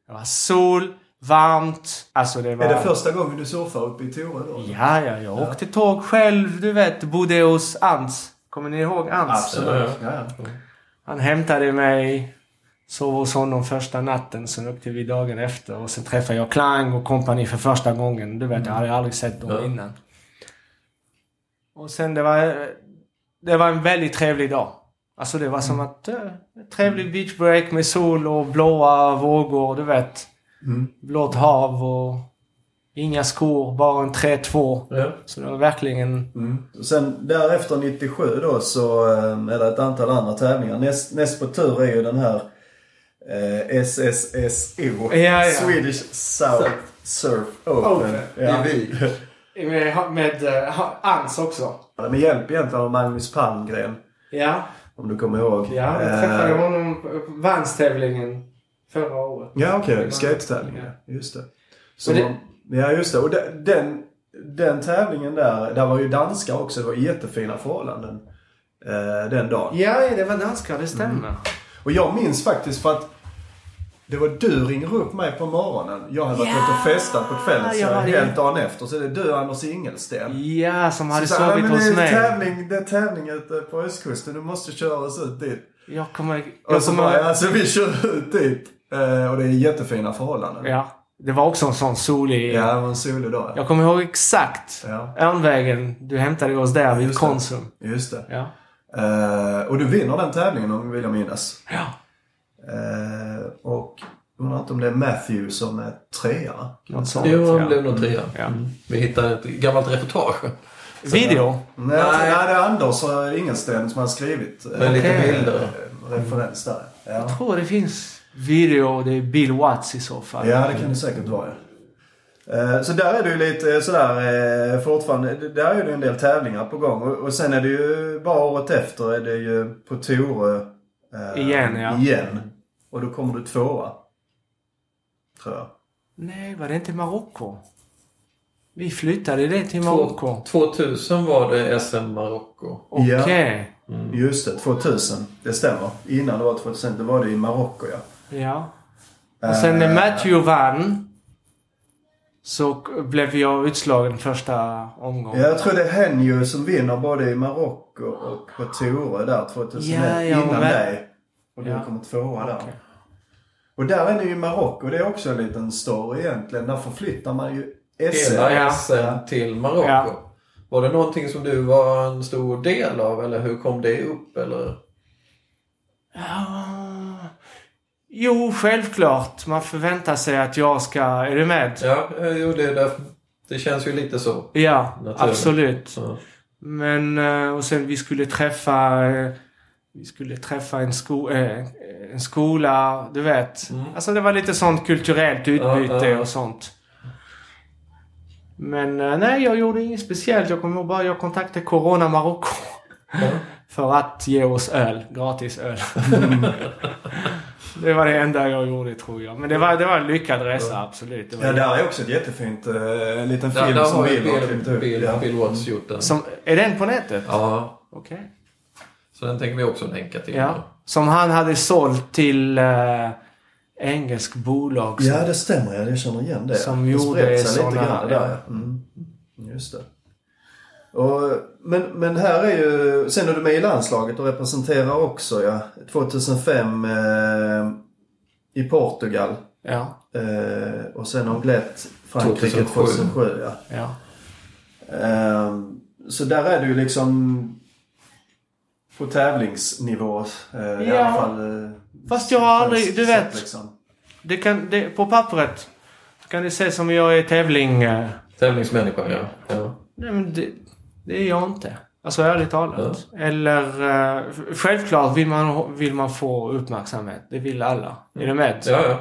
Det var sol, varmt. Alltså det var... Är det första gången du surfar uppe i Torö då? Ja, ja. Jag åkte tåg själv, du vet. Bodde hos Ans. Kommer ni ihåg Ans? Absolut. Ja, Ja, ja. Han hämtade mig. Sov hos honom första natten. Sen åkte vi dagen efter. Och sen träffade jag Klang och kompani för första gången. Du vet, jag hade aldrig sett dem Ja. innan. Och sen det var... Det var en väldigt trevlig dag. Alltså det var som att... Uh, trevlig beachbreak med sol och blåa vågor, du vet. Mm. Blått hav och... Inga skor, bara en 3-2. Ja. Så det var verkligen... Mm. Sen därefter 97 då så eh, är det ett antal andra tävlingar. Näst, näst på tur är ju den här eh, SSSO. Ja, ja. Swedish South Surf Open. Open. Ja. Med, med uh, Ans också. Med hjälp egentligen av Magnus Palmgren. Ja. Om du kommer ihåg. Ja, jag träffade Eh, honom på vanstävlingen förra året. Ja okej, Det var- skatetävlingen. Just det. Så, Men Ja just det. Och de- den, den tävlingen där, där var ju danskar också. Det var jättefina förhållanden. Eh, den dagen. Ja, det var danskar, det stämmer. Och jag minns faktiskt för att det var du ringer upp mig på morgonen. Jag hade varit Ja, ute och festat på kvällen så det. helt dagen efter. Så det är du och Anders Ingelsten. Ja, som hade Så sovit "Men hos det är mig. Tävling, det är tävling ute på östkusten. Du måste köra oss ut dit. Jag kommer... Jag Och så bara, kommer alltså vi kör ut dit. Eh, och det är jättefina förhållanden. ja, det var också en sån solig... Ja, det var en solig dag. Jag kommer ihåg exakt Ja, Örnvägen. Du hämtade oss där vid Just det. Konsum. just det. Ja. Eh, och du vinner den tävlingen om vill jag minnas. Ja. Eh, och undrar inte om det är Matthew som är trea. Något sånt. Jo, han ja. blev nog trea. Ja. Mm. Vi hittade ett gammalt reportage. Video. Nej, Nej. nej. det är Anders eh, Ingelsten som har skrivit. eh, Med lite Okej. bilder. eh, Referens där. Ja. Jag tror det finns video och det är Bill Watts i så fall. ja, det kan det säkert vara. ja. Eh, Så där är det ju lite sådär eh, fortfarande. Där är det en del tävlingar på gång. Och sen är det ju bara året efter är det ju på Torö. eh, Igen, ja. Igen. Och då kommer du tvåa. Tror jag. Nej, var det inte Marocko? Vi flyttade det till Marocko. Två- 2000 var det SM Marocko. Okej. Ja. Just det, 2000. Det stämmer. Innan det var 2000, det var det i Marocko ja. Ja. Och sen när Eh, Matthew vann så blev jag utslagen första omgången. Ja, jag tror det är Henju som vinner både i Marocko och på Torö där 2001. Ja, ja, innan men- dig. Och du Ja. kommer tvåa där. Okej. Och där är ni i Marocko. Det är också en liten story egentligen. Där förflyttar man ju SM. Hela Ja. SM till Marocko. Ja. Var det någonting som du var en stor del av eller hur kom det upp? Eller? Ah. Jo, självklart. Man förväntar sig att jag ska... Är du med? Ja, eh, jo, det, det, det känns ju lite så. Ja, Naturligt. absolut. Så. Men, eh, och sen vi skulle träffa... eh, Vi skulle träffa en, sko en skola, du vet. Mm. Alltså det var lite sånt kulturellt utbyte Ja, ja. och sånt. Men nej, jag gjorde inget speciellt. Jag kommer ihåg bara jag kontaktade Corona Marocko. Ja. För att ge oss öl. Gratis öl. det var det enda jag gjorde tror jag. Men det var, det var en lyckad resa, absolut. Det var Ja, där är också ett jättefint eh, en liten Där, film där som har ju Bill har Bill, klippt ut. Bill, Ja. Bill Watts gjort den. Som, är den på nätet? Ja, Okej. så den tänker vi också länka till. Ja. Som han hade sålt till... eh, engelskt bolag som, Ja, det stämmer. Ja, jag känner igen det. Som det gjorde sig såna- lite grann det där. ja. ja. Mm. Just det. Och, men, men här är ju... Sen är du med i landslaget och representerar också ja. 2005 eh, i Portugal. ja, Eh, och sen Anglette, Frankrike 2007. 2007. ja. ja. Ehm, så där är du ju liksom på tävlingsnivå. eh, I Ja. alla fall. eh, Fast jag har aldrig, du vet, Liksom. det kan, det, på pappret kan det se som jag är tävling. eh, Tävlingsmänniska, ja. ja. Nej, men det, det är jag inte. Alltså ärligt talat. Eller eh, självklart vill man, vill man få uppmärksamhet. Det vill alla. Är du med? Ja, ja.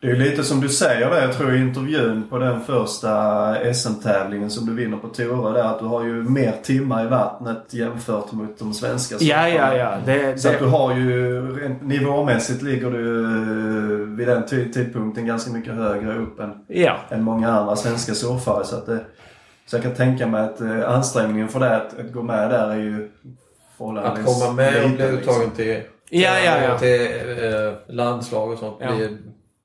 Det är ju lite som du säger där, jag tror i intervjun på den första SM-tävlingen som du vinner på Tora där att du har ju mer timmar i vattnet jämfört mot de svenska Ja, ja, ja. Det, Så att du det, har ju, nivåmässigt ligger du eh, vid den tidpunkten ganska mycket högre upp än, ja. än många andra svenska surfare. Så, att det, så jag kan tänka mig att eh, ansträngningen för det att, att gå med där är ju Att förhållandevis komma med och bli liksom. uttagen till, Ja, ja, ja. till eh, landslag och sånt. Ja. Blir,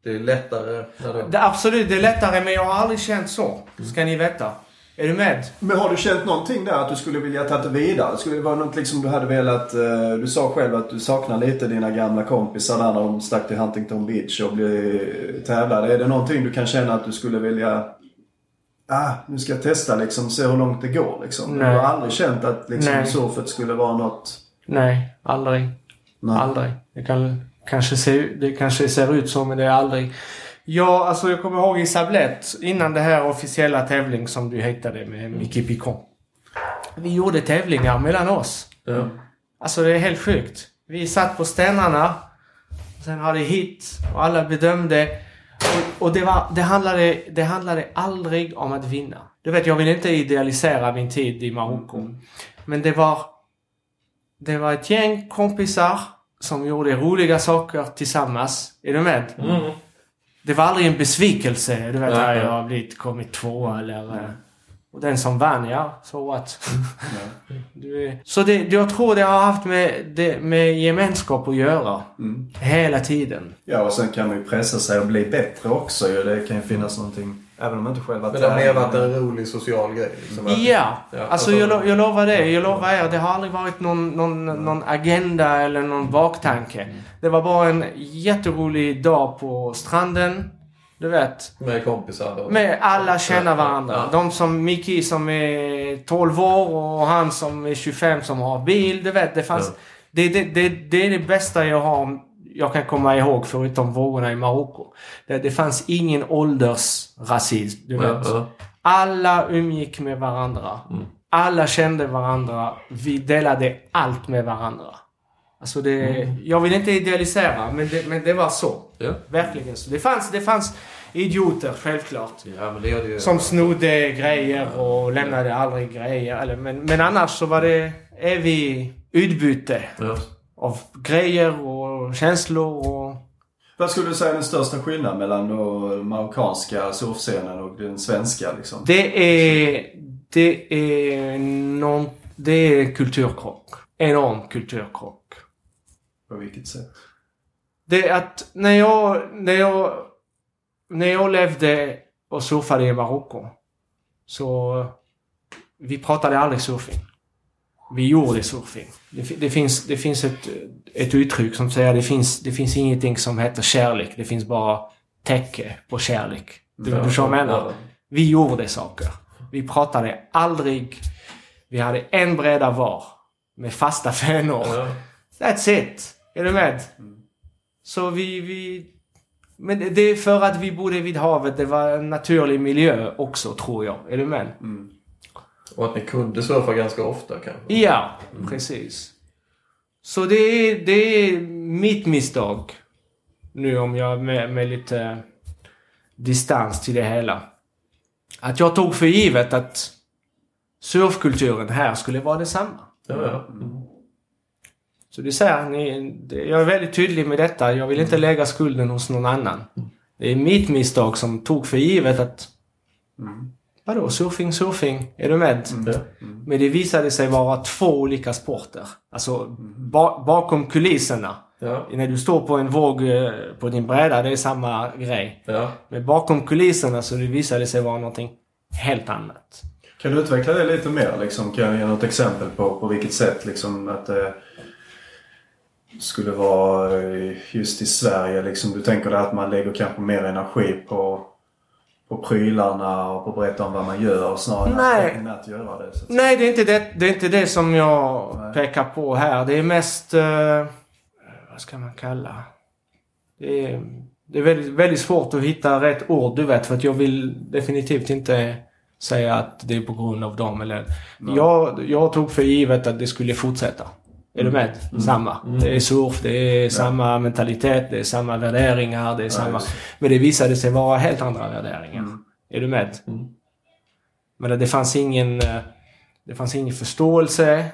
det är lättare när det... det. Absolut, det är lättare men jag har aldrig känt så. Ska ni veta. Är du med? Men har du känt någonting där att du skulle vilja ta det vidare? Skulle det vara något liksom du hade velat... eh, Du sa själv att du saknar lite dina gamla kompisar där när de stack till Huntington Beach och blev tävlade. Är det någonting du kan känna att du skulle vilja... Ah, nu ska jag testa liksom, se hur långt det går liksom. Du Nej. har aldrig känt att liksom Nej. surfet skulle vara något... Nej, aldrig. Nej. Aldrig. Det, kan, kanske se, det kanske ser ut så men det är aldrig. Ja, alltså jag kommer ihåg i Sablett innan det här officiella tävling som du hittade med Micke Picon. Vi gjorde tävlingar mellan oss. Ja. Alltså det är helt sjukt. Vi satt på stenarna. Sen hade hit och alla bedömde. Och, och det, var, det, handlade, det handlade aldrig om att vinna. Du vet, jag vill inte idealisera min tid i Marocko. Men det var... Det var ett gäng kompisar som gjorde roliga saker tillsammans. Är du med? Mm. Det var aldrig en besvikelse. Du vet, nej. jag har blivit kommit tvåa eller... eh, Och den som vann, ja, så what? Du är- Så det, jag tror det har haft med, det, med gemenskap att göra. Mm. Hela tiden. Ja, och sen kan man ju pressa sig och bli bättre också ju. Det kan ju finnas någonting... Även om man inte själv har Men det har mer varit en rolig social grej. Liksom, Ja, Ja, alltså alltså- jag, lo- jag lovar det. Jag lovar er. Det har aldrig varit någon, någon, någon agenda eller någon baktanke. Det var bara en jätterolig dag på stranden. Du vet. Med kompisar. Och... Med alla känner varandra. Ja. De som Micke som är 12 år och han som är 25 som har bil. Du vet, det fanns... Ja. Det, det, det, det är det bästa jag har, jag kan komma ihåg förutom vågorna i Marocko. Det, det fanns ingen åldersrasism. Du vet. Ja. Alla umgick med varandra. Mm. Alla kände varandra. Vi delade allt med varandra. Alltså det, Mm. Jag vill inte idealisera, men det, men det var så. Ja. Verkligen så. Det fanns, det fanns idioter, självklart. ja, men det gör det ju. Som snodde grejer och lämnade aldrig grejer. Eller, men, men annars så var det evig utbyte Ja. av grejer och känslor och... Vad skulle du säga är den största skillnaden mellan då marockanska surfscenen och den svenska liksom? Det är... Det är någon... Det är kulturkrock. Enorm kulturkrock. På vilket sätt? Det är att när jag, när jag, när jag levde och surfade i Marocko så vi pratade aldrig surfing. Vi gjorde surfing. Det, det, finns, det finns ett, ett uttryck som säger det finns, det finns ingenting som heter kärlek. Det finns bara täcke på kärlek. Du, förstår vad jag menar? Vi gjorde saker. Vi pratade aldrig. Vi hade en bräda var. Med fasta fenor. Ja. That's it. Är du med? Så vi, vi... Men det- är för att vi bodde vid havet. Det var en naturlig miljö också, tror jag. Är du med? Och att ni kunde surfa ganska ofta kanske. Ja, precis. Så det är, det är mitt misstag. Nu om jag med, med lite distans till det hela. Att jag tog för givet att surfkulturen här skulle vara detsamma. Ja, ja. Mm. Så det säger det- jag är väldigt tydlig med detta. Jag vill inte lägga skulden hos någon annan. Det är mitt misstag som tog för givet att... Vadå, surfing, surfing? Är du med? Ja. Men det visade sig vara två olika sporter. Alltså ba bakom kulisserna. Ja. När du står på en våg eh, på din bräda, det är samma grej. Ja. Men bakom kulisserna så det visade sig vara någonting helt annat. Kan du utveckla det lite mer? Liksom? Kan jag ge något exempel på på vilket sätt liksom, att det skulle vara eh, just i Sverige? Liksom, du tänker dig att man lägger kanske mer energi på, på prylarna och på att berätta om vad man gör snarare Nej. än att göra det. Så Nej, det är inte det, det, är inte det som jag Nej. pekar på här. Det är mest... Eh, vad ska man kalla? Det är, det är väldigt, väldigt svårt att hitta rätt ord, du vet. För att jag vill definitivt inte säga att det är på grund av dem. Eller, jag, jag tog för givet att det skulle fortsätta. Är du med? Samma. Det är surf, det är samma mentalitet, det är samma värderingar, det är samma... Men det visade sig vara helt andra värderingar. Är du med? Mm. Men det fanns ingen... eh, Det fanns ingen förståelse.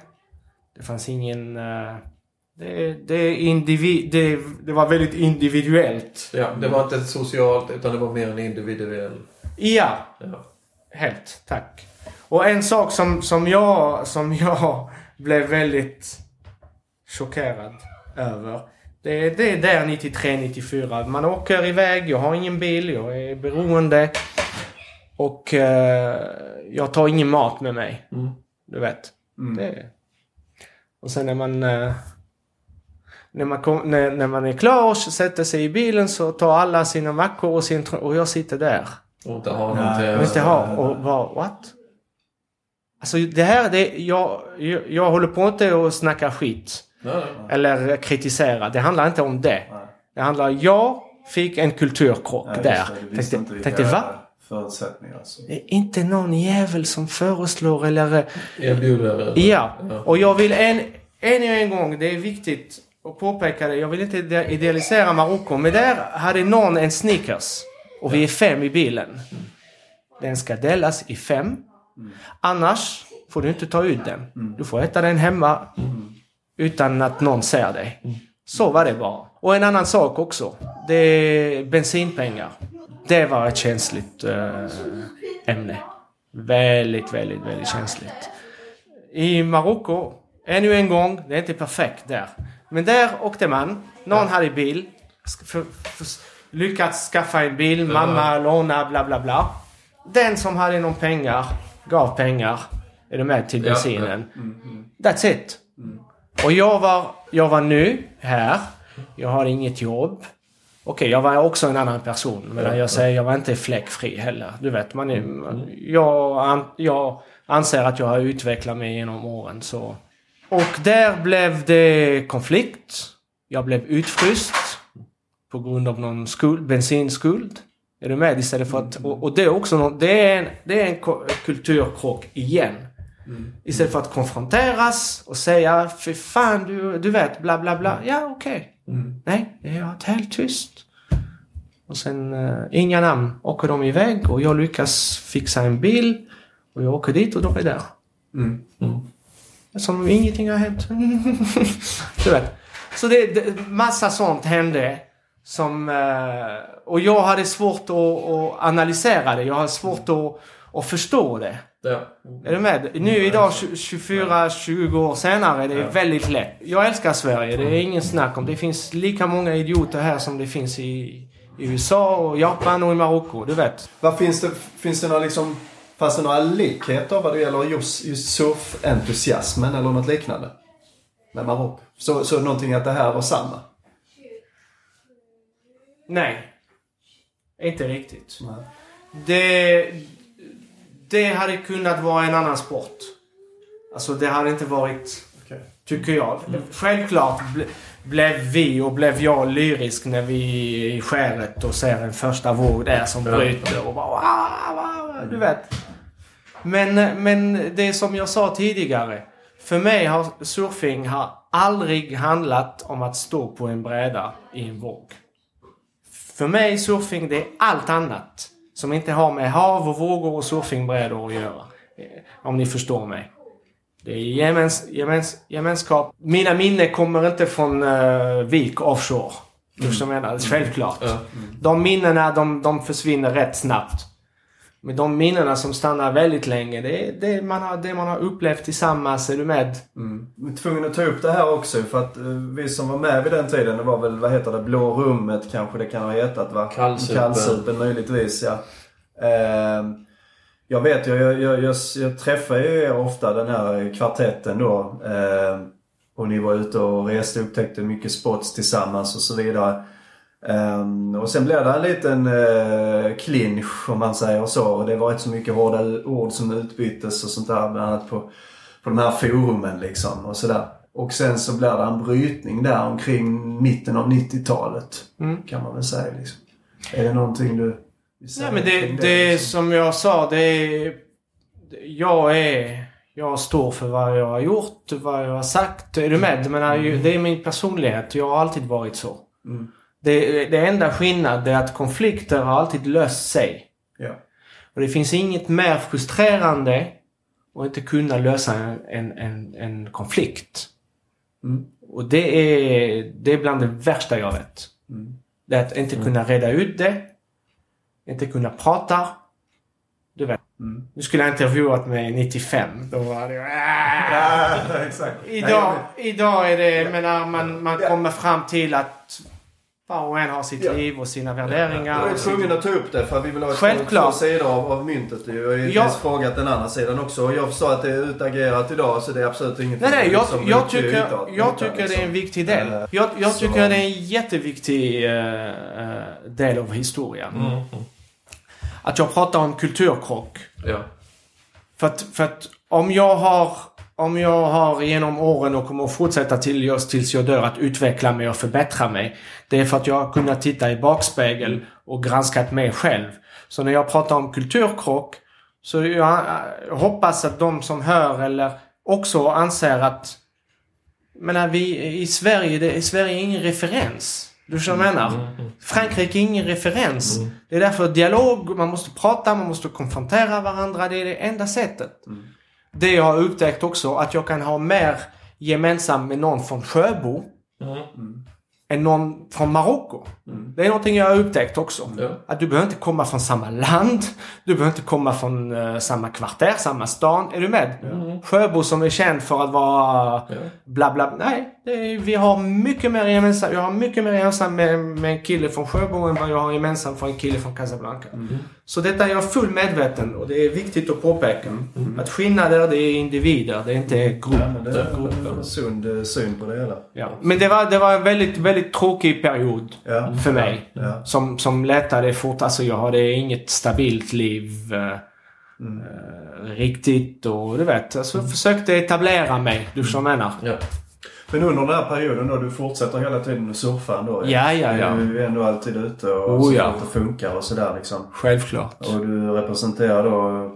Det fanns ingen... eh, Det, det, individ, det, det var väldigt individuellt. ja. Det var inte socialt utan det var mer en individuell... Ja, Ja. helt. Tack. Och en sak som, som, jag, som jag blev väldigt chockerad över. Det, det är där 93-94. Man åker iväg, jag har ingen bil, jag är beroende. Och eh, jag tar ingen mat med mig. Mm. Du vet. Mm. Det. Och sen när man... eh, När man, kom, när, när man är klar och sätter sig i bilen så tar alla sina mackor och sin... Och jag sitter där. Och inte ha Nej, någonting... Och inte ha. Och bara, what? Alltså det här, det, jag, jag, jag håller på inte att snacka skit. Nej, nej. Eller kritisera. Det handlar inte om det. Nej. Det handlar, jag fick en kulturkrock där. det. Tänkte, inte tänkte va? förutsättningar. Så. Det är inte någon jävel som föreslår eller... Erbjuder... Ja, Ja. och jag vill en, än en gång, det är viktigt att påpeka det. Jag vill inte ide- idealisera Marocko, men där hade någon en Snickers. Och vi är fem i bilen. Den ska delas i fem. Annars får du inte ta ut den. Du får äta den hemma utan att någon ser dig. Så var det bara. Och en annan sak också. Det är bensinpengar. Det var ett känsligt eh, ämne. Väldigt, väldigt, väldigt känsligt. I Marocko, ännu en gång, det är inte perfekt där. Men där åkte man. Någon hade bil. För, för, lyckats skaffa en bil, mamma låna, bla bla bla. Den som hade någon pengar gav pengar. Är du med till Ja, bensinen? That's it. Och jag var, jag var ny här. Jag har inget jobb. Okej, jag var också en annan person. Men Ja, jag säger, jag var inte fläckfri heller. Du vet, man är, jag, an, jag anser att jag har utvecklat mig genom åren. Så. Och där blev det konflikt. Jag blev utfryst. På grund av någon skuld, bensinskuld. Är du med? Istället för att, och, och det är också någon, det är en, det är en kulturkrock igen. Istället för att konfronteras och säga Fy fan du, du vet bla bla bla. Ja okej. Nej, jag är helt tyst. Och sen uh, inga namn. Åker de iväg och jag lyckas fixa en bil. Och jag åker dit och de är där. Mm. Som om ingenting har hänt. du vet. Så det, det massa sånt hände. Som, eh, och jag hade svårt att, att analysera det. Jag hade svårt att, att förstå det. Ja. Är du med? Nu idag 24-20 år senare är det Ja. väldigt lätt. Jag älskar Sverige. Det är ingen snack om. Det finns lika många idioter här som det finns i, i USA och Japan och i Marocko. Du vet. Vad finns det, finns det några liksom, fanns det några likheter vad det gäller just, just surfentusiasmen eller något liknande? Med Marocko? Så, så någonting att det här var samma? Nej. Inte riktigt. Nej. Det, det hade kunnat vara en annan sport. Alltså det hade inte varit, Okej. tycker jag. Självklart ble, blev vi och blev jag lyrisk när vi är i skäret och ser en första våg där som bryter och bara wow, du vet. Men, men det som jag sa tidigare. För mig har surfing har aldrig handlat om att stå på en bräda i en våg. För mig surfing det är allt annat. Som inte har med hav och vågor och surfingbrädor att göra. Om ni förstår mig. Det är gemens, gemens, gemenskap. Mina minnen kommer inte från uh, Vik offshore. Du förstår vad jag menar? Självklart. Ja. De minnena de, de försvinner rätt snabbt. Men de minnena som stannar väldigt länge, det är det man har, det man har upplevt tillsammans. Är du med? Mm. Jag är tvungen att ta upp det här också för att eh, vi som var med vid den tiden, det var väl, vad heter det, Blå rummet kanske det kan ha hetat va? Kallsupen. Kallsupen möjligtvis ja. Eh, jag vet, jag, jag, jag, jag, jag träffar ju er ofta den här kvartetten då. Eh, och ni var ute och reste och upptäckte mycket spots tillsammans och så vidare. Um, och sen blev det en liten uh, clinch om man säger så. Och det var inte så mycket hårda ord som utbyttes och sånt där. Bland annat på, på de här forumen liksom och sådär. Och sen så blev det en brytning där omkring mitten av 90-talet. Mm. Kan man väl säga liksom. Är det någonting du vill säga Nej men det, det är liksom? som jag sa, det är... Jag är... Jag står för vad jag har gjort, vad jag har sagt. Är du med? Menar, ju- det är min personlighet. Jag har alltid varit så. Mm. Det, det enda skillnad är att konflikter har alltid löst sig. Ja. Och det finns inget mer frustrerande att inte kunna lösa en, en, en, konflikt. Mm. Och det är, det är bland det värsta jag vet. Mm. Det är att inte kunna reda ut det. Inte kunna prata. Du vet. Mm. Nu skulle jag intervjuat mig 95. Då var det... Ja, exakt. Idag, Nej, idag är det, Ja. menar, man, man Ja. kommer fram till att var och en har sitt Ja. liv och sina värderingar. Jag är tvungen att ta upp det för att vi vill ha Självklart. två sidor av, av myntet. Jag har ju Ja. frågat den andra sidan också. Och jag förstår att det är utagerat idag så det är absolut inget Nej, nej, jag, som jag, tycker, utåt- jag utåt, tycker det är liksom. en viktig del. Eh, Jag, jag så- tycker det är en jätteviktig eh, del av historien. Mm. Att jag pratar om kulturkrock. Ja. För att, för att om jag har om jag har genom åren och kommer att fortsätta till just tills jag dör att utveckla mig och förbättra mig. Det är för att jag har kunnat titta i bakspegel och granskat mig själv. Så när jag pratar om kulturkrock så jag eh, hoppas att de som hör eller också anser att men vi i Sverige, det, i Sverige är ingen referens. Du förstår vad jag menar? Frankrike är ingen referens. Det är därför dialog, man måste prata, man måste konfrontera varandra. Det är det enda sättet. Det jag har upptäckt också, att jag kan ha mer gemensamt med någon från Sjöbo Mm. än någon från Marocko. Det är någonting jag har upptäckt också. Ja. Att du behöver inte komma från samma land. Du behöver inte komma från eh, samma kvarter, samma stan. Är du med? Sjöbo som är känd för att vara Ja. bla bla. Nej, det är, vi har mycket mer gemensamt. Jag har mycket mer gemensamt med, med en kille från Sjöbo än vad jag har gemensamt för en kille från Casablanca. Så detta är jag full medveten och det är viktigt att påpeka. Att skillnader det är individer, det är inte grupper. Ja, det är en sund eh, syn på det hela. Ja. Men det var, det var en väldigt, väldigt tråkig period Ja. För mig. Ja. Som, som lättade fort. Alltså jag hade inget stabilt liv eh, eh, riktigt och du vet. Alltså jag försökte etablera mig. Du förstår vad jag menar? Ja. Men under den här perioden då, du fortsätter hela tiden att surfa ändå? Ja, ja, ja. Du är ändå alltid ute och Oh, ser ja. att det funkar och sådär liksom. Självklart. Och du representerar då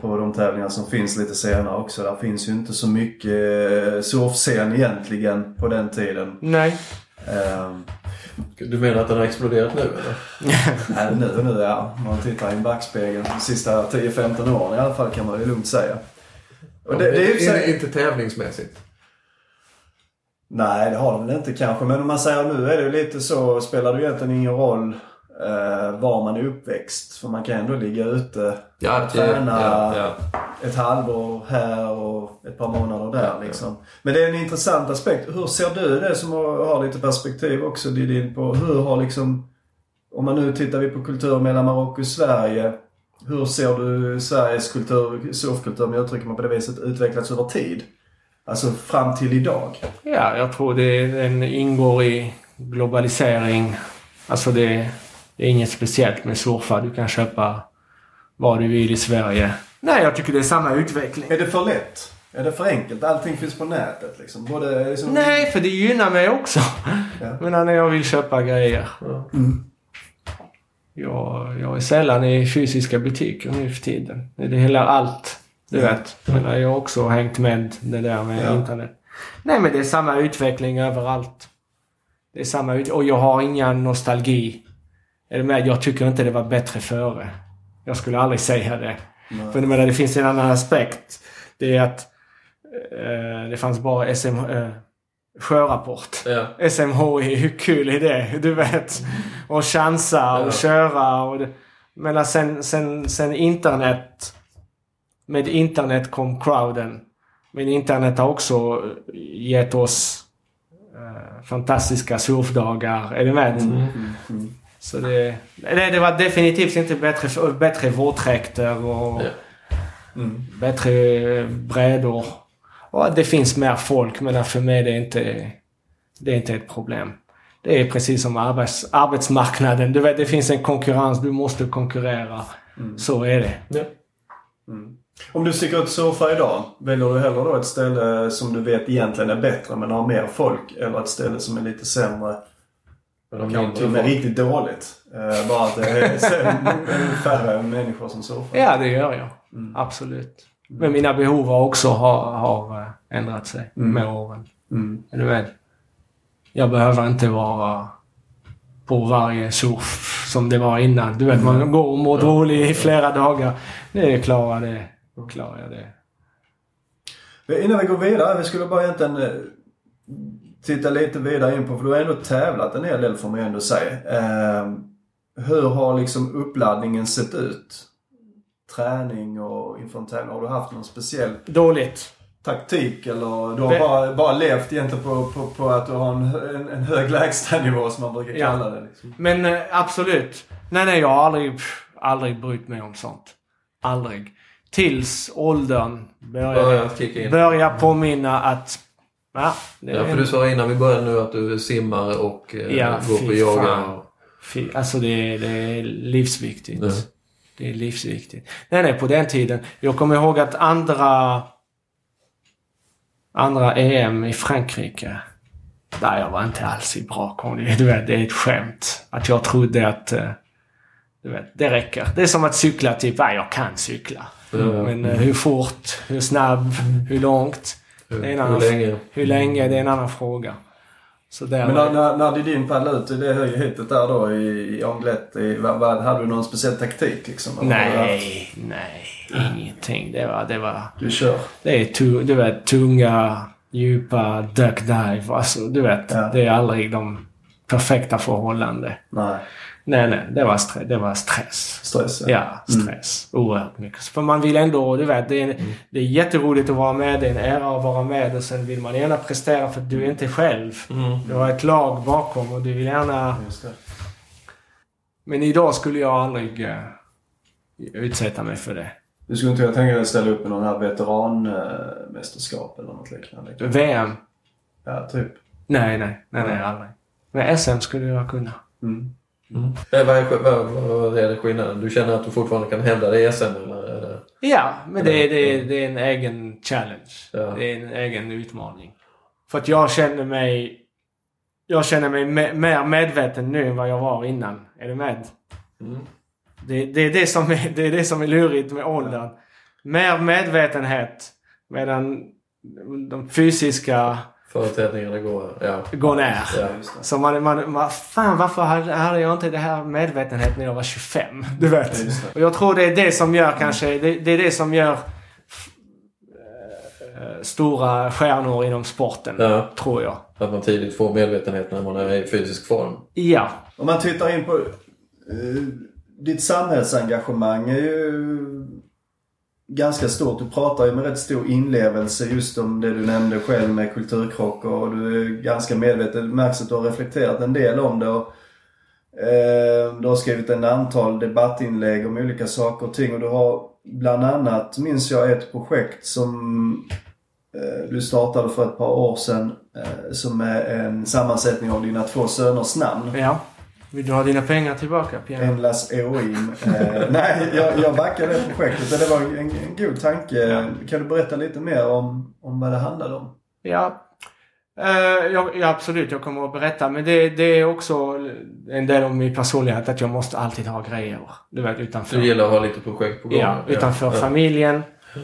på, de tävlingar som finns lite senare också. Där finns ju inte så mycket eh, surfscen egentligen på den tiden. Nej. Ehm, Du menar att den har exploderat nu eller? Nej, nu nu ja. Om man tittar i en backspegel de sista 10-15 åren i alla fall kan man ju lugnt säga. Och det, det är ju sig- Inte tävlingsmässigt. Nej, det har de väl inte kanske. Men om man säger nu är det ju lite så, spelar det ju egentligen ingen roll eh, var man är uppväxt. För man kan ändå ligga ute Ja, och träna ja, ja. ett halvår här och ett par månader där liksom. Men det är en intressant aspekt. Hur ser du det som har, har lite perspektiv också Didin på hur har liksom, om man nu tittar vi på kultur mellan Marocko och Sverige. Hur ser du Sveriges kultur, surfkultur om jag uttrycker mig på det viset, utvecklats över tid? Alltså fram till idag. Ja, jag tror det den ingår i globalisering. Alltså det, det är inget speciellt med surfa. Du kan köpa vad du vill i Sverige. Nej, jag tycker det är samma utveckling. Är det för lätt? Är det för enkelt? Allting finns på nätet liksom. Både liksom... Nej, för det gynnar mig också. Ja. Men när jag vill köpa grejer. Mm. Jag, jag är sällan i fysiska butiker nu för tiden. Det gäller allt. Du vet. Men jag har också hängt med det där med Ja. internet. Nej, men det är samma utveckling överallt. Det är samma ut Och jag har ingen nostalgi. Är du med? Jag tycker inte det var bättre före. Jag skulle aldrig säga det. Nej. För jag menar, det finns en annan aspekt. Det är att eh, det fanns bara SM, eh, sjörapport. Ja. SMHI, hur kul är det? Du vet. Och chansa och Ja. köra. Och det, Men sen, sen, sen internet... Med internet kom crowden. Men internet har också gett oss eh, fantastiska surfdagar. Är du med? Så det, det, det var definitivt inte bättre, bättre våtdräkter och Ja. bättre brädor. Och det finns mer folk men för mig det är inte, det är inte ett problem. Det är precis som arbets, arbetsmarknaden. Du vet, det finns en konkurrens. Du måste konkurrera. Så är det. Ja. Om du sticker ut och surfar idag, väljer du hellre då ett ställe som du vet egentligen är bättre men har mer folk eller ett ställe som är lite sämre Men de Kanske till och med riktigt dåligt. Eh, bara att det är färre människor som surfar. Ja, det gör jag. Absolut. Men mina behov har också har, har eh, ändrat sig med åren. Mm. Du med? Jag behöver inte vara på varje surf som det var innan. Du vet, man går och mår dåligt i flera dagar. Det klarar det. Klarar jag det. Innan vi går vidare, vi skulle bara egentligen eh, titta lite vidare in på, för du har ändå tävlat en hel del får man ju ändå säga. Eh, hur har liksom uppladdningen sett ut? Träning och inför en tävling. Har du haft någon speciell Dåligt. taktik eller du har bara, bara levt egentligen på, på, på att du har en, en, en hög lägstanivå som man brukar Ja. kalla det? Liksom. Men eh, absolut. Nej, nej, jag har aldrig, pff, aldrig brytt mig om sånt. Aldrig. Tills åldern in. börjar påminna att... Ja, Ja, för du sa innan vi började nu att du simmar och eh, Ja, går på yoga. Fy- Alltså det är, det är livsviktigt. Ja. Det är livsviktigt. Nej, nej, på den tiden. Jag kommer ihåg att andra... Andra EM i Frankrike. Där jag var inte alls i bra kondition. Du vet, det är ett skämt. Att jag trodde att... eh, Du vet, det räcker. Det är som att cykla typ, ja, jag kan cykla. Ja. Men eh, hur fort, hur snabb, hur långt, hur, Det hur länge? hur länge, det är en annan fråga. Så där Men var när, det- när, när Didin paddlade ut i det höga där då i, i Anglet, i, vad, vad, hade du någon speciell taktik liksom? Var det- Nej, nej, ingenting. Det var, det var... Du kör. Det är tu, du vet, tunga, djupa duck dive. Alltså, du vet, Ja. det är aldrig de perfekta förhållanden. Nej. Nej, nej, det var, stre- det var stress. Stress Ja, stress. Oerhört mycket. För man vill ändå, du vet, det är, det är jätteroligt att vara med. Det är en ära att vara med och sen vill man gärna prestera för att du är inte själv. Mm. Du har ett lag bakom och du vill gärna... Just det. Men idag skulle jag aldrig uh, utsätta mig för det. Du skulle inte kunna tänka dig att ställa upp i någon här veteranmästerskap eller något liknande? VM? Ja, typ. Nej, nej, nej, nej, aldrig. Men SM skulle jag kunna. Mm. Mm. Vad, är, vad, vad är det skillnaden? Du känner att du fortfarande kan hävda dig i SM? Eller? Ja, men det är, det, är, det är en egen challenge. Ja. Det är en egen utmaning. För att jag känner mig... Jag känner mig me- mer medveten nu än vad jag var innan. Är du med? Mm. Det, det, är det, som är, det är det som är lurigt med åldern. Mer medvetenhet medan de fysiska Förutsättningarna går... Ja. går ner. Ja. Just det. Så man, man, man, fan varför hade, hade jag inte det här medvetenhet när jag var 25? Du vet. Och jag tror det är det som gör kanske, det, det är det som gör eh, stora stjärnor inom sporten. Ja. Tror jag. Att man tidigt får medvetenhet när man är i fysisk form. Ja. Om man tittar in på... eh, ditt samhällsengagemang är ju ganska stort. Du pratar ju med rätt stor inlevelse just om det du nämnde själv med kulturkrockar och du är ganska medveten. Det märks att du har reflekterat en del om det. Och, eh, du har skrivit en antal debattinlägg om olika saker och ting och du har bland annat, minns jag, ett projekt som eh, du startade för ett par år sedan eh, som är en sammansättning av dina två söners namn. Ja. Vill du ha dina pengar tillbaka Pierre? Endlas Eoim. Eh, nej, jag, jag backar det projektet. Det var en, en god tanke. Kan du berätta lite mer om, om vad det handlade om? Ja. Eh, ja, ja, absolut. Jag kommer att berätta. Men det, det är också en del av min personlighet att jag måste alltid ha grejer. Du vet, utanför. Du gillar att ha lite projekt på gång? Ja, utanför ja. familjen,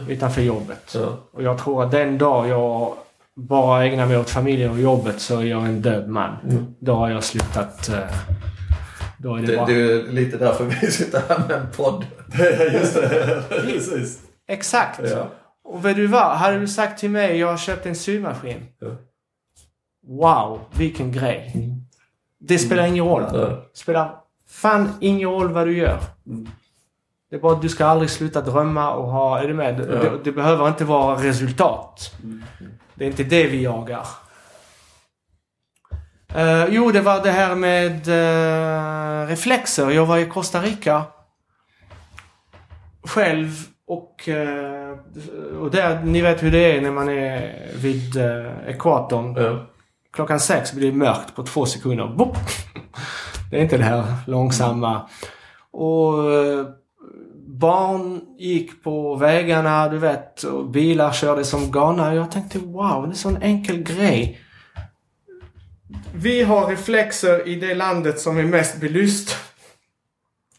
utanför jobbet. Ja. Och jag tror att den dag jag bara ägnar mig åt familjen och jobbet så är jag en död man. Då har jag slutat... eh, Då är det, Det, bara... det är lite därför vi sitter här med en podd. Just det, precis. Exakt! Ja. Och vet du vad? Hade du sagt till mig jag har köpt en symaskin. Ja. Wow, vilken grej. Det spelar ingen roll. Ja. spelar fan ingen roll vad du gör. Det är bara att du ska aldrig sluta drömma och ha... Är du med? Det, det, det behöver inte vara resultat. Det är inte det vi jagar. Eh, jo, det var det här med eh, reflexer. Jag var i Costa Rica själv och, eh, och där, ni vet hur det är när man är vid ekvatorn. Ja. Klockan sex blir det mörkt på två sekunder. Boop! Det är inte det här långsamma. Och barn gick på vägarna, du vet, och bilar körde som galna. Jag tänkte wow, det är en sån enkel grej. Vi har reflexer i det landet som är mest belyst.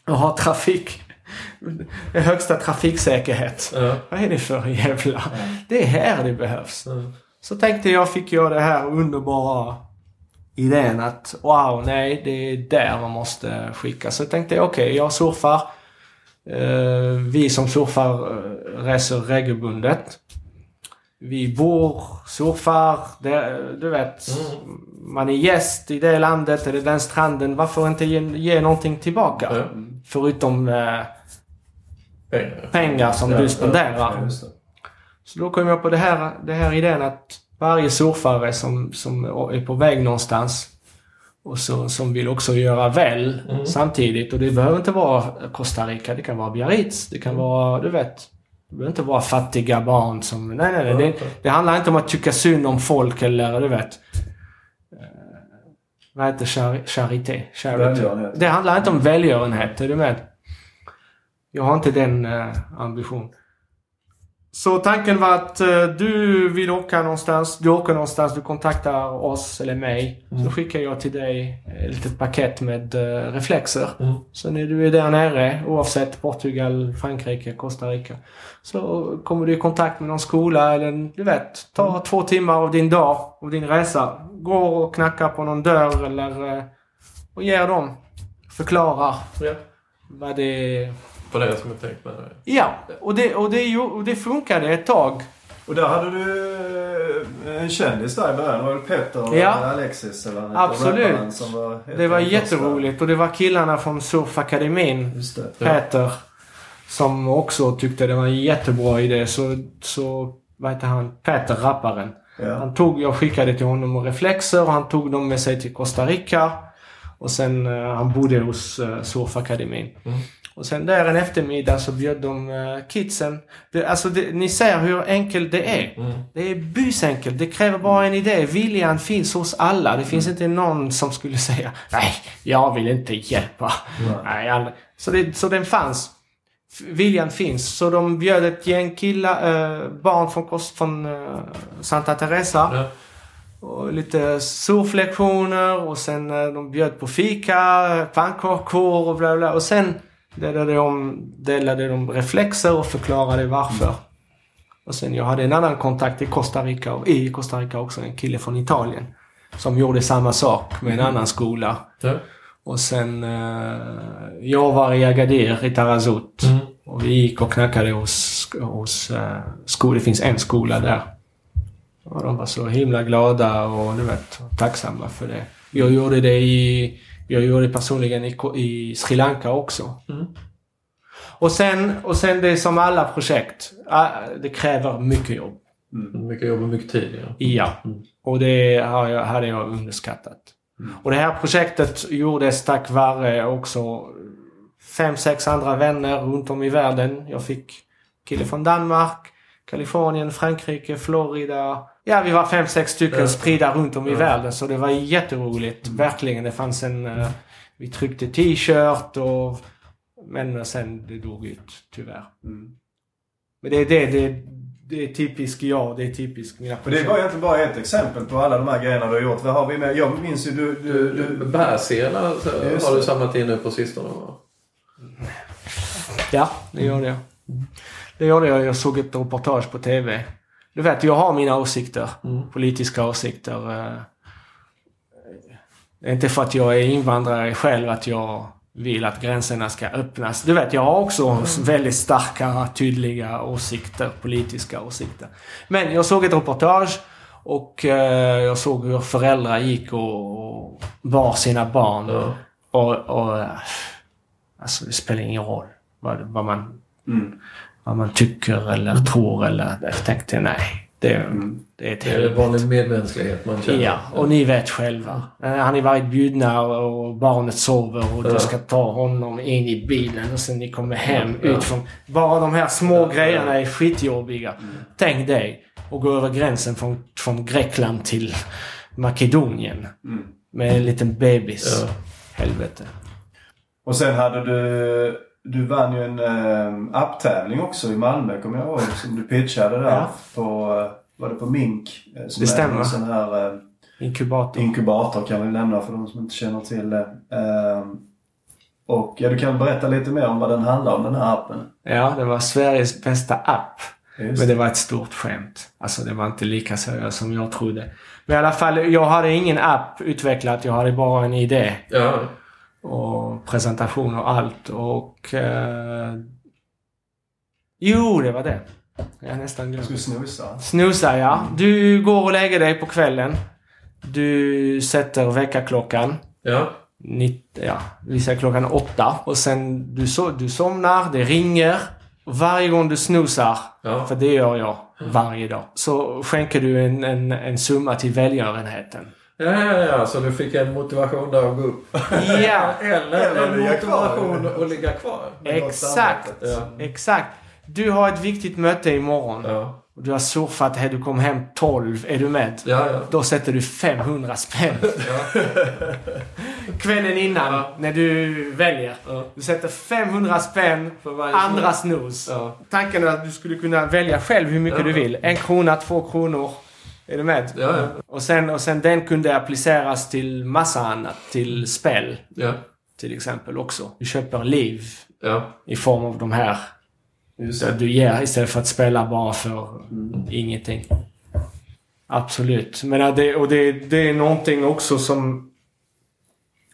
Och har trafik. Det högsta trafiksäkerhet. Ja. Vad är det för jävla... Det är här det behövs. Ja. Så tänkte jag, fick jag det här underbara idén att wow, nej, det är där man måste skicka. Så tänkte jag, okej, jag surfar. Eh, vi som surfar eh, reser regelbundet. Vi bor, surfar, det, du vet. Man är gäst i det landet eller den stranden. Varför inte ge, ge någonting tillbaka? Ja. Förutom eh, Pengar. pengar som Ja, du spenderar. ja. Så då kom jag på det här, det här idén att varje surfare som, som är på väg någonstans och så, som vill också göra väl Mm. samtidigt. Och det behöver inte vara Costa Rica, det kan vara Biarritz. Det kan vara, du vet. Det behöver inte vara fattiga barn som... Nej, nej, nej. Det, det handlar inte om att tycka synd om folk eller du vet. Eh, vad heter char, charité? Välgörenhet. Det handlar inte om välgörenhet, är du med? Jag har inte den uh, ambition. Så tanken var att eh, du vill åka någonstans, du åker någonstans, du kontaktar oss eller mig. Så skickar jag till dig ett litet paket med eh, reflexer. Mm. Så när du är där nere, oavsett Portugal, Frankrike, Costa Rica. Så kommer du i kontakt med någon skola eller du vet, ta två timmar av din dag, av din resa. Går och knackar på någon dörr eller eh, och ger dem. Förklarar Ja. vad det är. På det som jag tänkt med det. Ja, och det, och det, och det funkade ett tag. Och där hade du eh, en kändis där i början. Det var väl Petter och Ja. Alexis eller Absolut. Som var Det var jätteroligt och det var killarna från Surfakademin, det. Peter, som också tyckte det var en jättebra idé. Så, så vad heter han? Peter, rapparen. Ja. Han tog, jag skickade till honom och reflexer och han tog dem med sig till Costa Rica. Och sen, eh, han bodde hos uh, Surfakademin. Mm. Och sen där en eftermiddag så bjöd de uh, kidsen. Det, alltså det, ni ser hur enkelt det är. Mm. Det är busenkelt. Det kräver bara en idé. Viljan finns hos alla. Det finns inte någon som skulle säga Nej, jag vill inte hjälpa. Nej, aldrig. Så, det, så den fanns. Viljan finns. Så de bjöd ett gäng killar, eh, barn från, från eh, Santa Teresa. Och lite surflektioner och sen eh, de bjöd på fika, eh, pannkakor och bla bla. Och sen delade de, delade de reflexer och förklarade varför. Och sen jag hade en annan kontakt i Costa Rica, och i Costa Rica också, en kille från Italien. Som gjorde samma sak med en annan skola. Ja. Och sen eh, jag var i Agadir i Tarazut. Mm. Och vi gick och knackade hos, hos uh, skola. Det finns en skola där. Och de var så himla glada och du vet, tacksamma för det. Jag gjorde det i... Jag gjorde det personligen i, i Sri Lanka också. Mm. Och sen, och sen det är som alla projekt. Det kräver mycket jobb. Mycket jobb och mycket tid. Ja. Ja. Mm. Och det har jag, hade jag underskattat. Och det här projektet gjordes tack vare också fem, sex andra vänner runt om i världen. Jag fick kille från Danmark, Kalifornien, Frankrike, Florida. Ja, vi var fem, sex stycken Ja. spridda runt om i Ja. världen. Så det var jätteroligt. Verkligen. Det fanns en... eh, vi tryckte t-shirt och... Men sen det dog ut, tyvärr. Mm. Men det är det, det, det är typiskt jag. Det är typiskt mina Och det var egentligen bara ett exempel på alla de här grejerna du har gjort. Vad har vi med? Jag minns ju du... du, du Bärselar så Just har du samlat in nu på sistone va? Ja, det gjorde jag. Det gjorde jag. Jag såg ett reportage på TV. Du vet, jag har mina åsikter. Mm. Politiska åsikter. eh. Det är inte för att jag är invandrare själv att jag vill att gränserna ska öppnas. Du vet, jag har också väldigt starka, tydliga åsikter. Politiska åsikter. Men jag såg ett reportage och eh, jag såg hur föräldrar gick och, och bar sina barn. Ja. Och, och... eh, Alltså, det spelar ingen roll. vad, vad, man, Mm. Vad man tycker eller tror. Eller, jag tänkte nej, det, Mm. det är ett Det är vanlig medmänsklighet man känner. Ja, och ni vet själva. Eh, Har ni varit bjudna och barnet sover och Ja. du ska ta honom in i bilen och sen ni kommer hem Ja. ut från... Bara de här små Ja. grejerna är skitjobbiga. Mm. Tänk dig att gå över gränsen från, från Grekland till Makedonien Mm. med en liten bebis. Ja. Helvete. Och sen hade du... Du vann ju en eh, apptävling också i Malmö kommer jag ihåg. Som du pitchade där Ja. på... eh, Var det på Mink? eh, Som Det är stämmer. En sån här eh, Inkubator. inkubator kan vi nämna för de som inte känner till det. Eh, och ja, du kan berätta lite mer om vad den handlar om den här appen. Ja, det var Sveriges bästa app. Just Men det var ett stort skämt. Alltså det var inte lika seriöst som jag trodde. Men i alla fall, jag hade ingen app utvecklat. Jag hade bara en idé. Ja. Och presentation och allt. Och... Eh... Jo, det var det. Jag nästan Du skulle glömt. snusa. Snusa, ja. Du går och lägger dig på kvällen. Du sätter väckarklockan. Ja. Nitt, ja, vi säger klockan åtta. Och sen du, so du somnar, det ringer. Varje gång du snusar, Ja. för det gör jag varje dag, så skänker du en, en, en summa till välgörenheten. Ja, ja, ja. Så du fick en motivation där att gå upp. Ja, Eller Eller en ligga kvar. motivation att ligga kvar. exakt. Ja. Exakt. Du har ett viktigt möte imorgon. Ja. Och du har surfat här, du kom hem 12. Är du med? Ja, ja. Då sätter du 500 spänn. Ja. Kvällen innan, Ja. när du väljer. Ja. Du sätter 500 spänn För varje andra snus. Ja. Tanken är att du skulle kunna välja själv hur mycket Ja. du vill. En krona, två kronor. Är du med? Ja, ja. Och, sen, och sen den kunde appliceras till massa annat. Till spel Ja. till exempel också. Du köper liv Ja. i form av de här Så du ger istället för att spela bara för ingenting. Absolut. Men ja, det, och det, det är någonting också som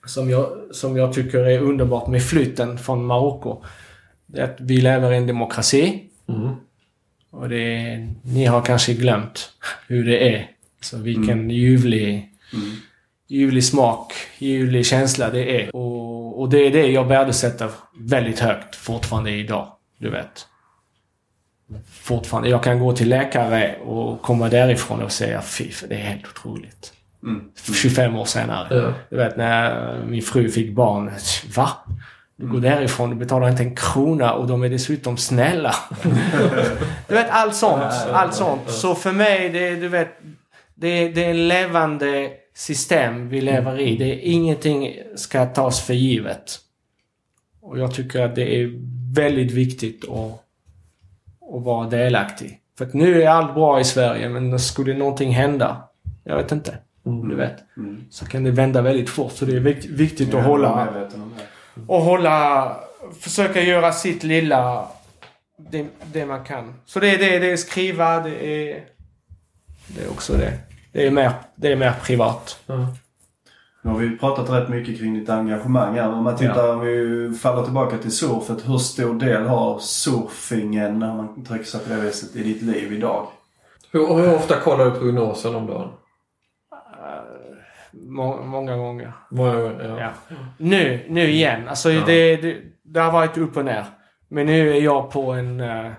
som jag, som jag tycker är underbart med flytten från Marocko. Det är att vi lever i en demokrati. Mm. Och det ni har kanske glömt hur det är. Så vilken ljuvlig, Mm. ljuvlig smak, ljuvlig känsla det är. Och, och det är det jag värdesätter väldigt högt fortfarande idag. Du vet. Fortfarande. Jag kan gå till läkare och komma därifrån och säga fy, det är helt otroligt. Mm. 25 år senare. Du vet när min fru fick barn. Va? Du går därifrån, du betalar inte en krona och de är dessutom snälla. du vet allt sånt. Allt sånt. Så för mig, det, du vet, det, det är en levande system vi lever i. Det är ingenting ska tas för givet. Och jag tycker att det är väldigt viktigt att, att vara delaktig. För att nu är allt bra i Sverige men skulle någonting hända, jag vet inte. Du vet. Mm. Så kan det vända väldigt fort. Så det är vikt, viktigt att hålla det. Och hålla, försöka göra sitt lilla, det, det man kan. Så det är det, det är skriva, det är, det är också det. Det är mer, det är mer privat. Ja. Nu har vi pratat rätt mycket kring ditt engagemang här. Men om man tittar, om vi faller tillbaka till surfet. Hur stor del har surfingen, när man uttrycker sig på det viset, i ditt liv idag? Hur, hur ofta kollar du prognosen om dagen? Må, många gånger. Många gånger? Ja. Ja. Nu, nu igen. Alltså Ja. det, det, det har varit upp och ner. Men nu är jag på en, eh,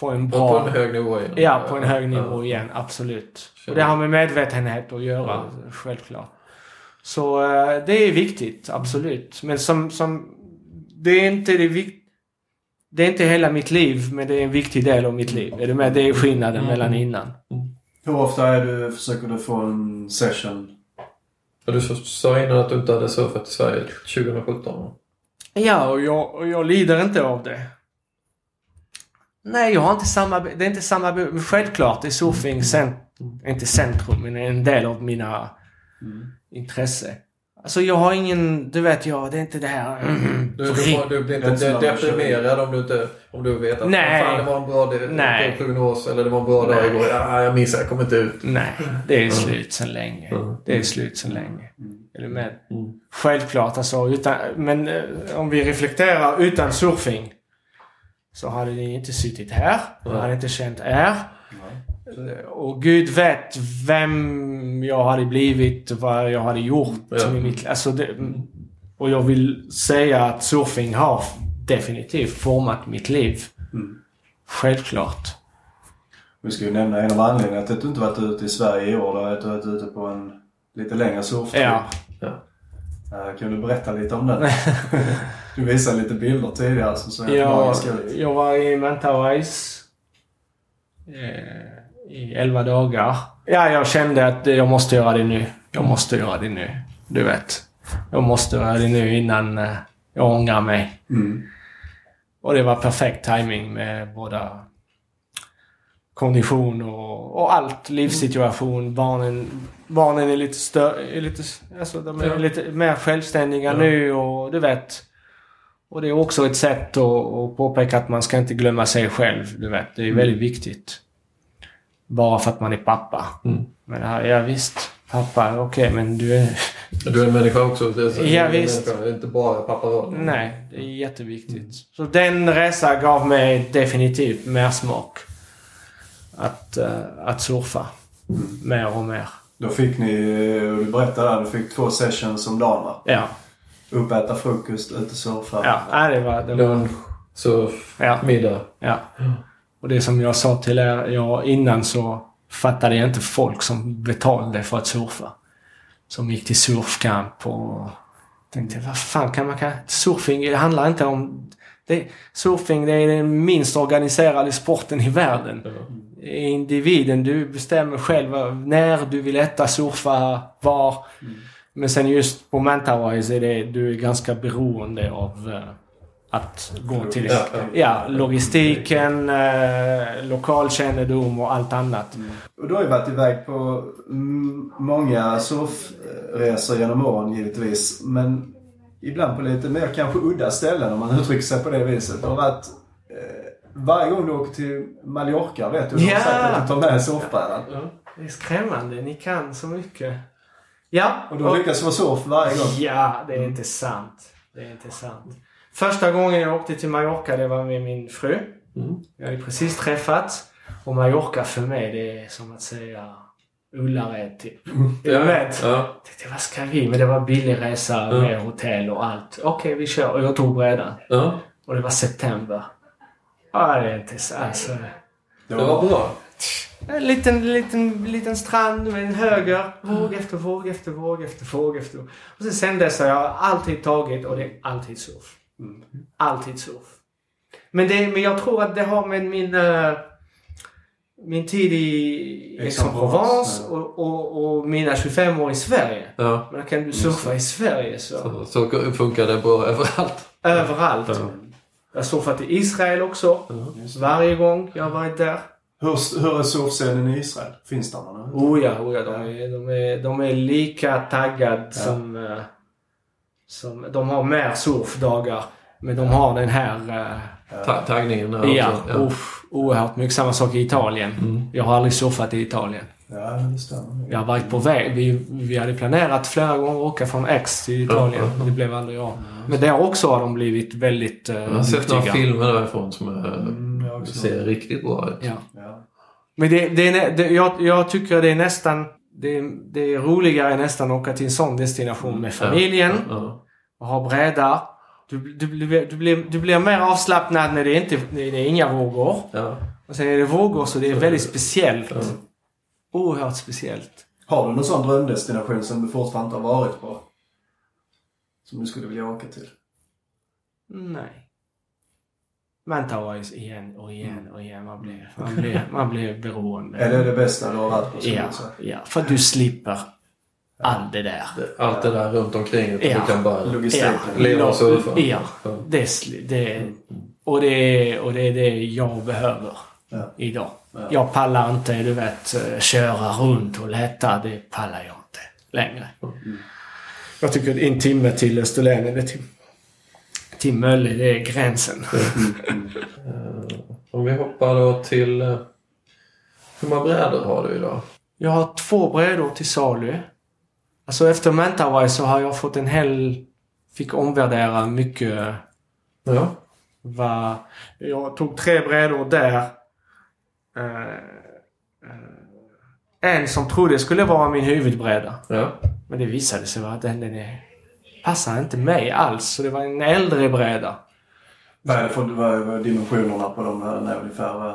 på en bra... På en hög nivå igen? Ja, på en hög Ja. nivå igen. Absolut. Och det har med medvetenhet att göra. Självklart. Så eh, det är viktigt. Absolut. Men som... som det är inte det vik- Det är inte hela mitt liv, men det är en viktig del av mitt liv. Är du med? Det är skillnaden Mm. mellan innan. Hur ofta är du, försöker du få en session? Du sa innan att du inte hade surfat i Sverige 2017? Ja, och jag, och jag lider inte av det. Nej, jag har inte samma... Det är inte samma... Men självklart är surfing cent, inte centrum, men en del av mina intresse. Alltså jag har ingen... Du vet, jag, det är inte det här... Du, du, får, du blir inte de- deprimerad om du inte om du vet att Nej. fan, det var en bra Nej. prognos eller det var en bra dag Nej. igår. Ja, jag missade, jag kommer inte ut. Nej, det är slut sen länge. Mm. Det är slut sen länge. Är du med? Mm. Självklart alltså. Utan, men eh, om vi reflekterar utan surfing. Så hade ni inte suttit här. Nej. hade inte känt er. Och Gud vet vem jag hade blivit vad jag hade gjort Ja. med mitt Alltså det, Och jag vill säga att surfing har definitivt format mitt liv. Mm. Självklart. Vi ska ju nämna en av anledningarna till att du inte varit ute i Sverige i år. Då, att du varit ute på en lite längre surftrip. Ja. Eh, Kan du berätta lite om den? du visade lite bilder tidigare som såg helt Jag, magiska ut. jag var i Mentawais eh, i 11 dagar. Ja, jag kände att jag måste göra det nu. Jag måste göra det nu. Du vet. Jag måste göra det nu innan eh, jag ångrar mig. Mm. Och det var perfekt timing med båda kondition och, och allt. Livssituation. Barnen, barnen är lite större. Är lite, alltså de är Ja. lite mer självständiga Ja. nu och du vet. Och det är också ett sätt att, att påpeka att man ska inte glömma sig själv. Du vet, det är väldigt viktigt. Bara för att man är pappa. Mm. Men ja, ja visst, pappa, okej men du är... Du är en människa också. Det är så- Ja, du är inte bara pappa. Nej, det är jätteviktigt. Så den resan gav mig definitivt mer smak. Att, eh, att surfa. Mer och mer. Då fick ni, och du berättade där, du fick två sessions om dagen va? Ja, Upp, äta frukost, ut och surfa. ja det var... Det var Lunch, surf, ja, middag. ja. Och det som jag sa till er jag, innan så fattade jag inte folk som betalade för att surfa. Som gick till surfkamp och tänkte vad fan kan man kan... Surfing det handlar inte om... Det, surfing det är den minst organiserade sporten i världen. Är individen. Du bestämmer själv när du vill äta, surfa, var. Men sen just på Mentawise är det, du är ganska beroende av eh, att gå till... Ja, Ja, ja. logistiken, eh, lokalkännedom och allt annat. Och du har ju varit iväg på mm, många surfresor genom åren givetvis. Men ibland på lite mer kanske udda ställen om man uttrycker sig på det viset. Du har varit eh, varje gång du åker till Mallorca vet du, du Ja. att du tar med surfbrädan. Det är skrämmande. Ni kan så mycket. Ja. Och du har lyckats få surf varje gång. Ja, det är inte sant. Det är inte sant. Första gången jag åkte till Mallorca det var med min fru. Mm. Vi hade precis träffats. Och Mallorca för mig det är som att säga Ullared typ. Du med? Ja. Jag tänkte, vad ska vi? Men det var billig resa Ja. med hotell och allt. Okej, vi kör. Och jag tog brädan. ja. Och det var september. Ja, det är inte så... Alltså, Det var bra. en liten, liten, liten strand med en höger. Våg efter våg efter våg efter våg efter våg. Och sen, sen dess har jag alltid tagit och det är alltid surf. Alltid surf. Men, det, men jag tror att det har med min, eh, min tid i Aix-en-Provence ja. och, och, och mina 25 år i Sverige. Ja. Men kan du surfa i Sverige så... Så, så funkar det bra överallt. Överallt. Ja. Jag har surfat i Israel också. Varje gång jag har varit där. Hur, hur är surfscenen i Israel? Finns det någon? Oh ja, oh ja de, är, de, är, de är lika taggade som, eh, som... De har mer surfdagar. Men de har den här... eh, Ta taggningen där ja, också. Ja. uff, oerhört mycket. Samma sak i Italien. Mm. Jag har aldrig surfat i Italien. Ja, det stämmer. Jag har varit på väg. Vi, vi hade planerat flera gånger att åka från X till Italien. Ja. Det blev aldrig av. Men där också har de blivit väldigt uh, Jag har sett några filmer därifrån som är, Mm, jag också. ser riktigt bra ut. Ja. Ja. Men det, det är, det, jag, jag tycker det är nästan... Det, det är roligare nästan att åka till en sån destination med familjen Ja. och ha bräda. Du, du, blir- du, blir, du blir mer avslappnad när det inte det är inga vågor. Ja. Och sen är det vågor så det är väldigt speciellt. Ja. Oerhört speciellt. Har du någon sån drömdestination som du fortfarande inte har varit på? Som du skulle vilja åka till? Nej. Man tar igen och igen och igen. Man blir, man blir, man blir beroende. Är det det bästa du har varit på? Ja, ja, för att du slipper allt det där. Allt det där runt omkring. Ja. Du kan bara Logistiken. leva och surfa. Ja, det, är det, och, det, är- och det är det jag behöver Ja. idag. Ja. Jag pallar inte, du vet, eh, köra runt och leta. Det pallar jag inte längre. Jag tycker en timme till Österlen eller till, till Mölle, det är gränsen. Eh, Om vi hoppar då till... eh, Hur många brädor har du idag? Jag har två brädor till salu. Alltså efter Mentawai så har jag fått en hel... Fick omvärdera mycket Ja. vad... Jag tog tre brädor där. Eh, en som trodde skulle vara min huvudbräda. Ja. Men det visade sig vara att den, den är passade inte mig alls. Så det var en äldre bräda. Vad är det för vad är, dimensionerna på de här ungefär?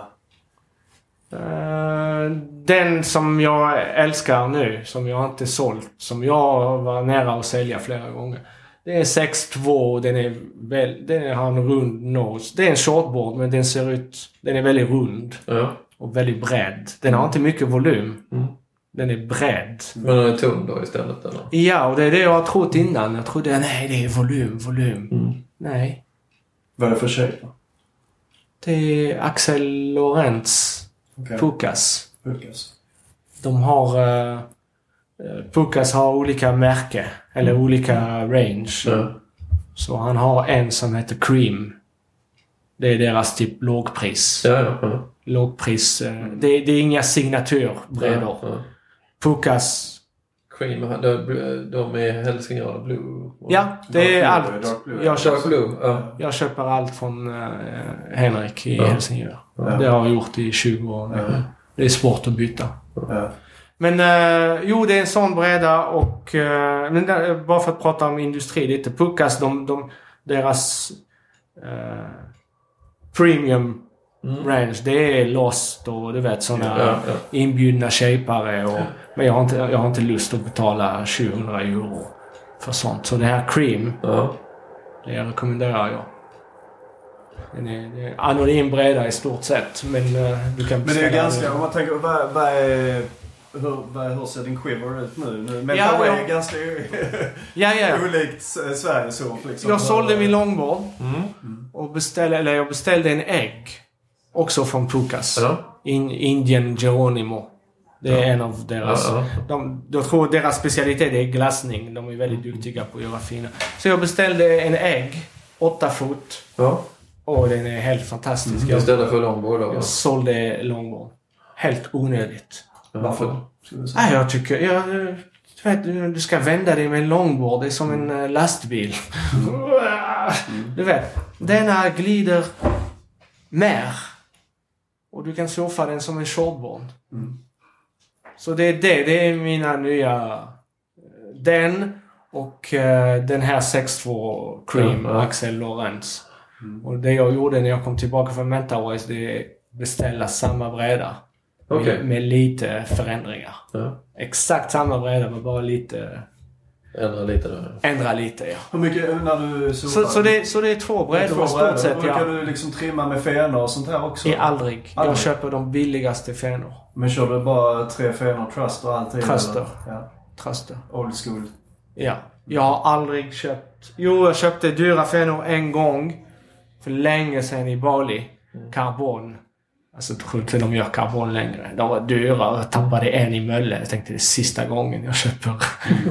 Eh, den som jag älskar nu, som jag inte sålt, som jag var nära att sälja flera gånger. Det är 6.2, den är väl, den har en rund nose. Det är en shortboard men den ser ut, den är väldigt rund Ja. och väldigt bred. Den har inte mycket volym. Mm. Den är bred. Men den är tunn då istället eller? Ja, och det är det jag har trott innan. Jag trodde, nej det är volym, volym. Mm. Nej. Vad är det för shape? Det är Axel Lorentz Okej. Pukas. Pukas. De har... Uh, Pukas har olika märke. Eller olika range. Ja. Så han har en som heter Cream. Det är deras typ lågpris. Ja, ja. ja. Lågpris. eh, det, det är inga signaturbrädor. Pukas. Cream, de, de är Helsingör Blue. Ja, det är allt. Jag köper, jag köper allt från eh, Henrik i Ja. Helsingör. Ja. Det har jag gjort i 20 år nu. Ja. Det är svårt att byta. Ja. Men eh, jo, det är en sån bräda och... eh, men där, bara för att prata om industri lite. Puckas, de, de, deras eh, premium Mm. range, det är Lost och du vet såna Ja, ja. inbjudna shapare och... Men jag har, inte, jag har inte lust att betala 700 euro för sånt. Så det här Cream, Ja. det rekommenderar jag. Den är, det är anonym bräda i stort sett, men eh, du kan Men det är ganska, den. om man tänker, vad, vad är... Hur, hur ser din quiver ut nu? nu men Ja, det är ganska Ja, ja. olikt S- Sveriges ord liksom. Jag sålde min longboard. Mm. Och beställde, eller jag beställde en ägg. Också från Pukas. Ja. In, Indian Geronimo. Det är en av deras... Ja, De, jag tror deras specialitet är glassning. De är väldigt duktiga på att göra fina. Så jag beställde en ägg. 8 fot. ja. Och den är helt fantastisk. Jag, Istället för långbord då? jag sålde longboard. Helt onödigt. Varför? Nej, jag tycker... Jag, du du ska vända dig med en longboard. Det är som en eh, lastbil. Du vet, denna glider mer. Och du kan surfa den som en shortboard. Mm. Så det är det. Det är mina nya... eh, Den och eh, den här 6.2 Cream, Ja. Axel Lorentz. Mm. Och det jag gjorde när jag kom tillbaka från Mentaways, det är beställa samma bräda. Okej. Med, med lite förändringar. Ja. Exakt samma bräda men bara lite... Ändra lite där. Ändra lite ja. Hur mycket när du Så, så, det, så det är två brädor Två i stort sett Brukar ja. du liksom trimma med fenor och sånt här också? I aldrig. Jag Aldrig. köper de billigaste fenor. Men kör du bara tre fenor trust och alltid? Truster. Ja. Truster. Old school. Ja. Jag har aldrig köpt... Jo, jag köpte dyra fenor en gång. För länge sedan i Bali. Karbon. Alltså inte de gör karbon längre. De var dyra och jag tappade en i Mölle. Jag tänkte det är sista gången jag köper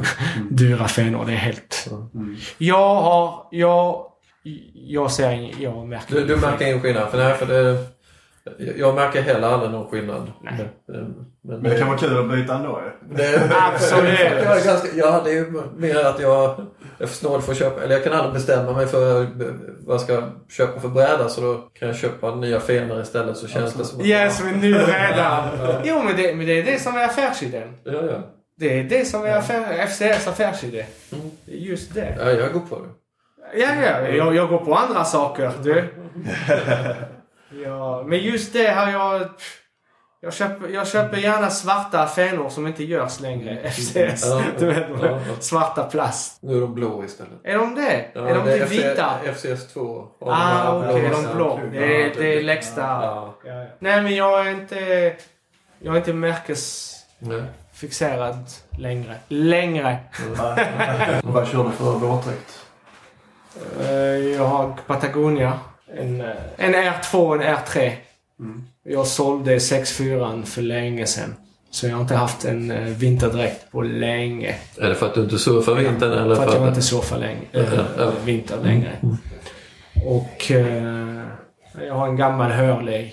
dyra fenor. Det är helt... Mm. Jag har... Jag... Jag ser Jag märker Du, du märker ingen skillnad? För, nej, för det, jag märker heller aldrig någon skillnad. Nej. Men, men, Men det kan vara kul att byta ändå ju. det, Absolut. Jag, är ganska, ja, det är ju mer att jag är för snål för att köpa. Eller jag kan aldrig bestämma mig för vad jag ska köpa för bräda. Så då kan jag köpa nya fenor istället så känns det som att... Ja, som en ny bräda. Jo, men det, men det är det som är affärsidén. Ja, ja. Det är det som är affär, FCS affärsidé. Det är just det. ja, jag går på det. Ja, ja. Jag, jag går på andra saker, du. Ja, men just det har jag... Jag köper, jag köper gärna svarta fenor som inte görs längre. FCS. Ja, Du vet, ja, ja. svarta plast. Nu är de blå istället. Är de det? Ja, är de det inte vita? FCS2. Ah, okej. blå. de blå. Det är, det är lägsta. Ja. Ja, ja. Nej, men jag är inte... Jag är inte märkesfixerad Nej. längre. Längre. Vad kör du för våtdräkt? Eh, Jag har Patagonia. En, eh, en R2 och en R3. Mm. Jag sålde 6.4 för länge sedan. Så jag har inte haft en eh, vinterdräkt på länge. Är det för att du inte surfar vintern eller För att jag inte surfar länge, äh, Ja, ja. vinter längre. Och eh, jag har en gammal Hurley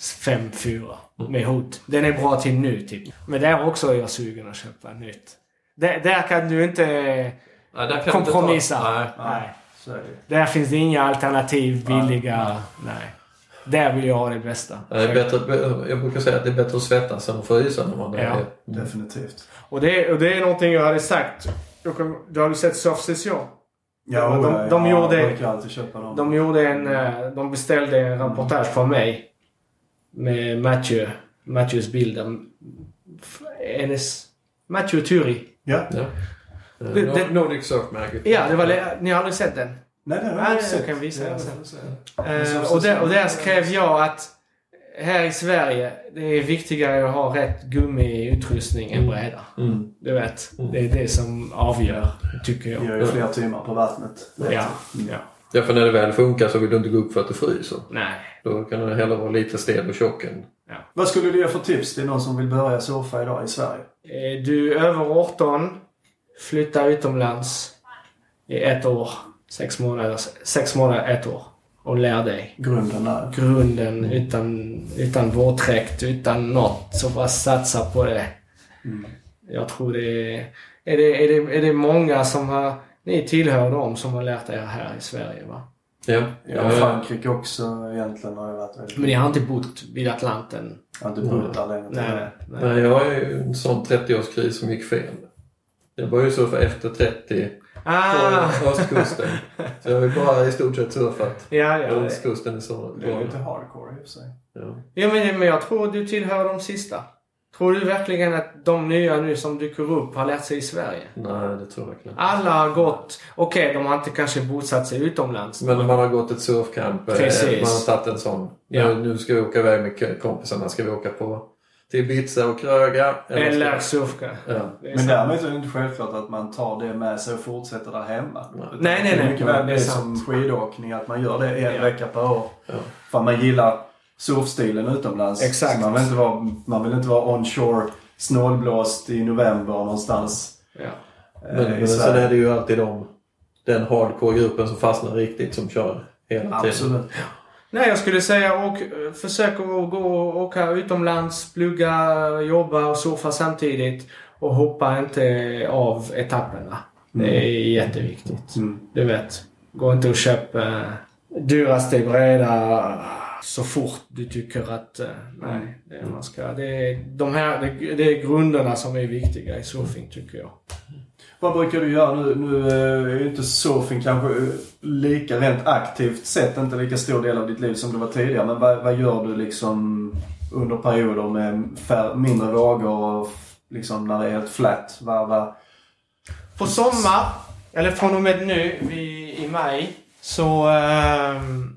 5.4 med hot. Den är bra till nu typ. Men där också är jag sugen att köpa nytt. Där, där kan du inte Nej, där kan du inte kompromissa. ta- Nej. Nej. Så är det. Där finns det inga alternativ billiga. Nej. Där vill jag ha det bästa. Det är bättre, jag brukar säga att det är bättre att svettas än att frysa när man Ja. är... Definitivt. Och det, och det är någonting jag hade sagt. Du, kan, du har du sett Surf Session? Ja, de, ja, de, ja, gjorde, Jag brukar alltid köpa dem. de gjorde en... eh, De beställde en reportage från mig. Med Matthew. Matthews bilder. Hennes... Matthew Turi. Ja. Ja. Eh, Det- det- Nordic Surf Magazine. Ja, det var... Ni har aldrig sett den? Nej, det har jag inte sett. kan visa Ja, den sen. Eh, och, där, och där skrev jag att här i Sverige, det är viktigare att ha rätt gummiutrustning än bräda. Mm. Du vet, Mm. det är det som avgör, tycker jag. Det gör ju fler timmar på vattnet. Ja, ja. Ja, för när det väl funkar så vill du inte gå upp för att det fryser. Nej. Då kan det hellre vara lite stel och tjock än... Vad skulle du ge för tips till någon som vill börja surfa idag i Sverige? Är du över 18, flytta utomlands i ett år. Sex månader, sex månader, ett år. Och lär dig. Grunden där. Grunden utan, utan våtdräkt, utan något. Så bara satsa på det. Mm. Jag tror det är... Är det, är det, är det många som har... Ni tillhör dem som har lärt er här i Sverige va? Ja. Ja, Frankrike också egentligen har jag varit väldigt... Men ni har inte bott vid Atlanten? Jag har inte bott där länge. Nej, nej. nej. Nej, jag har ju en sån 30-årskris som gick fel. Jag började surfa efter 30 Ah! på östkusten. Så jag har bara i stort sett surfat Ja, ja. östkusten i så Det är lite hardcore i och för sig. ja. Ja, men, men jag tror du tillhör de sista. Tror du verkligen att de nya nu som dyker upp har lärt sig i Sverige? Nej, det tror jag knappt. Alla har gått... Okej, de har inte kanske bosatt sig utomlands. Men man har gått ett surfcamp. eh, Precis. Man har tagit en sån. Ja. Nu, nu ska vi åka iväg med kompisarna. Ska vi åka på till Ibiza och Kröga. Eller ska- surfka. Ja. Det är Men däremot är det inte självklart att man tar det med sig och fortsätter där hemma. Nej. Nej, nej, Det är nej. mycket väl Det är som skidåkning, att man gör det en Ja. vecka per år. Ja. För man gillar surfstilen utomlands. Exakt. Man, vill inte vara, man vill inte vara onshore, snålblåst i november någonstans Ja. eh, Men, i men sen är det ju alltid de, den hardcore-gruppen som fastnar riktigt som kör hela tiden. Absolut. Nej, jag skulle säga och försök att gå och åka utomlands, plugga, jobba och surfa samtidigt. Och hoppa inte av etapperna. Det är jätteviktigt. Mm. Du vet. Gå inte och köp eh, dyraste bräda så fort du tycker att... Eh, nej, det, man ska, det, är, de här, det, det är grunderna som är viktiga i surfing tycker jag. Vad brukar du göra nu? Nu eh, är ju inte surfing kanske eh, lika rent aktivt sett inte lika stor del av ditt liv som det var tidigare. Men vad, vad gör du liksom under perioder med fär, mindre vågor och liksom när det är helt flat? Vad, vad, På sommar, eller från och med nu vi, i maj, så... ehm,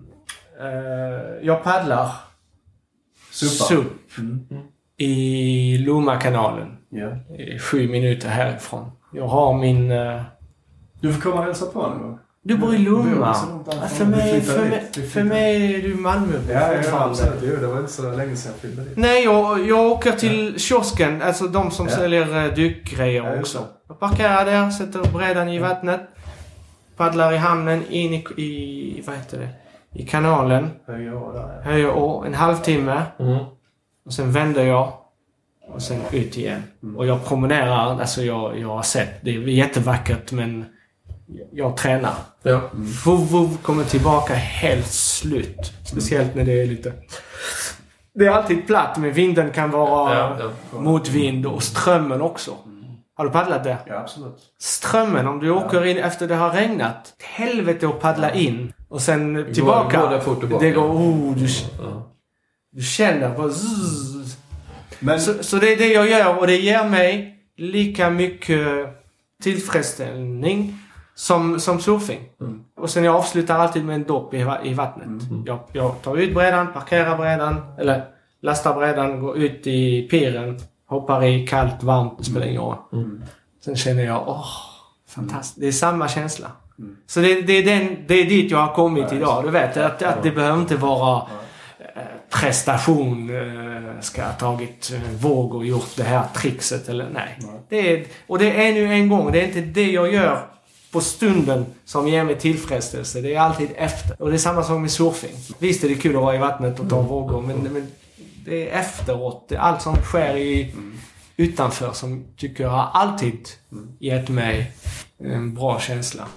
eh, jag paddlar Suppa? SUP Mm. i Lommakanalen. I Sju minuter härifrån. Jag har min... eh, Du får komma och hälsa på gång. Du bor i Lomma. Ja, för, mig, för, mig, för mig är du Malmö fortfarande. Jo, det var inte så länge sedan jag fyllde dit. Nej, jag, jag åker till kiosken, alltså de som Ja. säljer uh, dykgrejer Ja, också. Jag parkerar där, sätter brädan i vattnet. Paddlar i hamnen, in i, i vad heter det? I kanalen. Höja år där ja. Höjer å, en halvtimme. Mm. Och sen vänder jag. Och sen ut igen. Mm. Och jag promenerar, alltså jag, jag har sett. Det är jättevackert men jag tränar. Ja. Vuv, vuv, kommer tillbaka helt slut. Speciellt när det är lite... Det är alltid platt men vinden kan vara Ja, ja. motvind och strömmen också. Har du paddlat där? Ja, absolut. Strömmen, om du åker in efter det har regnat. Helvete att paddla in. Och sen tillbaka. går tillbaka. Det går... Oh, du, du känner bara... zzz. Men Så, så det är det jag gör och det ger mig lika mycket tillfredsställning som, som surfing. Mm. Och sen jag avslutar alltid med en dopp i, i vattnet. Jag, jag tar ut brädan, parkerar brädan, eller lastar brädan, går ut i piren, hoppar i kallt, varmt, det spelar ingen roll. Mm. Sen känner jag, åh, fantastiskt. Det är samma känsla. Mm. Så det, det, är den, det är dit jag har kommit Ja, idag. Du vet, att, att det behöver inte vara prestation, eh, ska ha tagit eh, våg och gjort det här trixet eller nej. Nej. Det är, och det är nu en gång, det är inte det jag gör på stunden som ger mig tillfredsställelse. Det är alltid efter. Och det är samma sak med surfing. Visst är det kul att vara i vattnet och ta vågor men, men det är efteråt. Det är allt som sker i, utanför som tycker jag har alltid gett mig en bra känsla.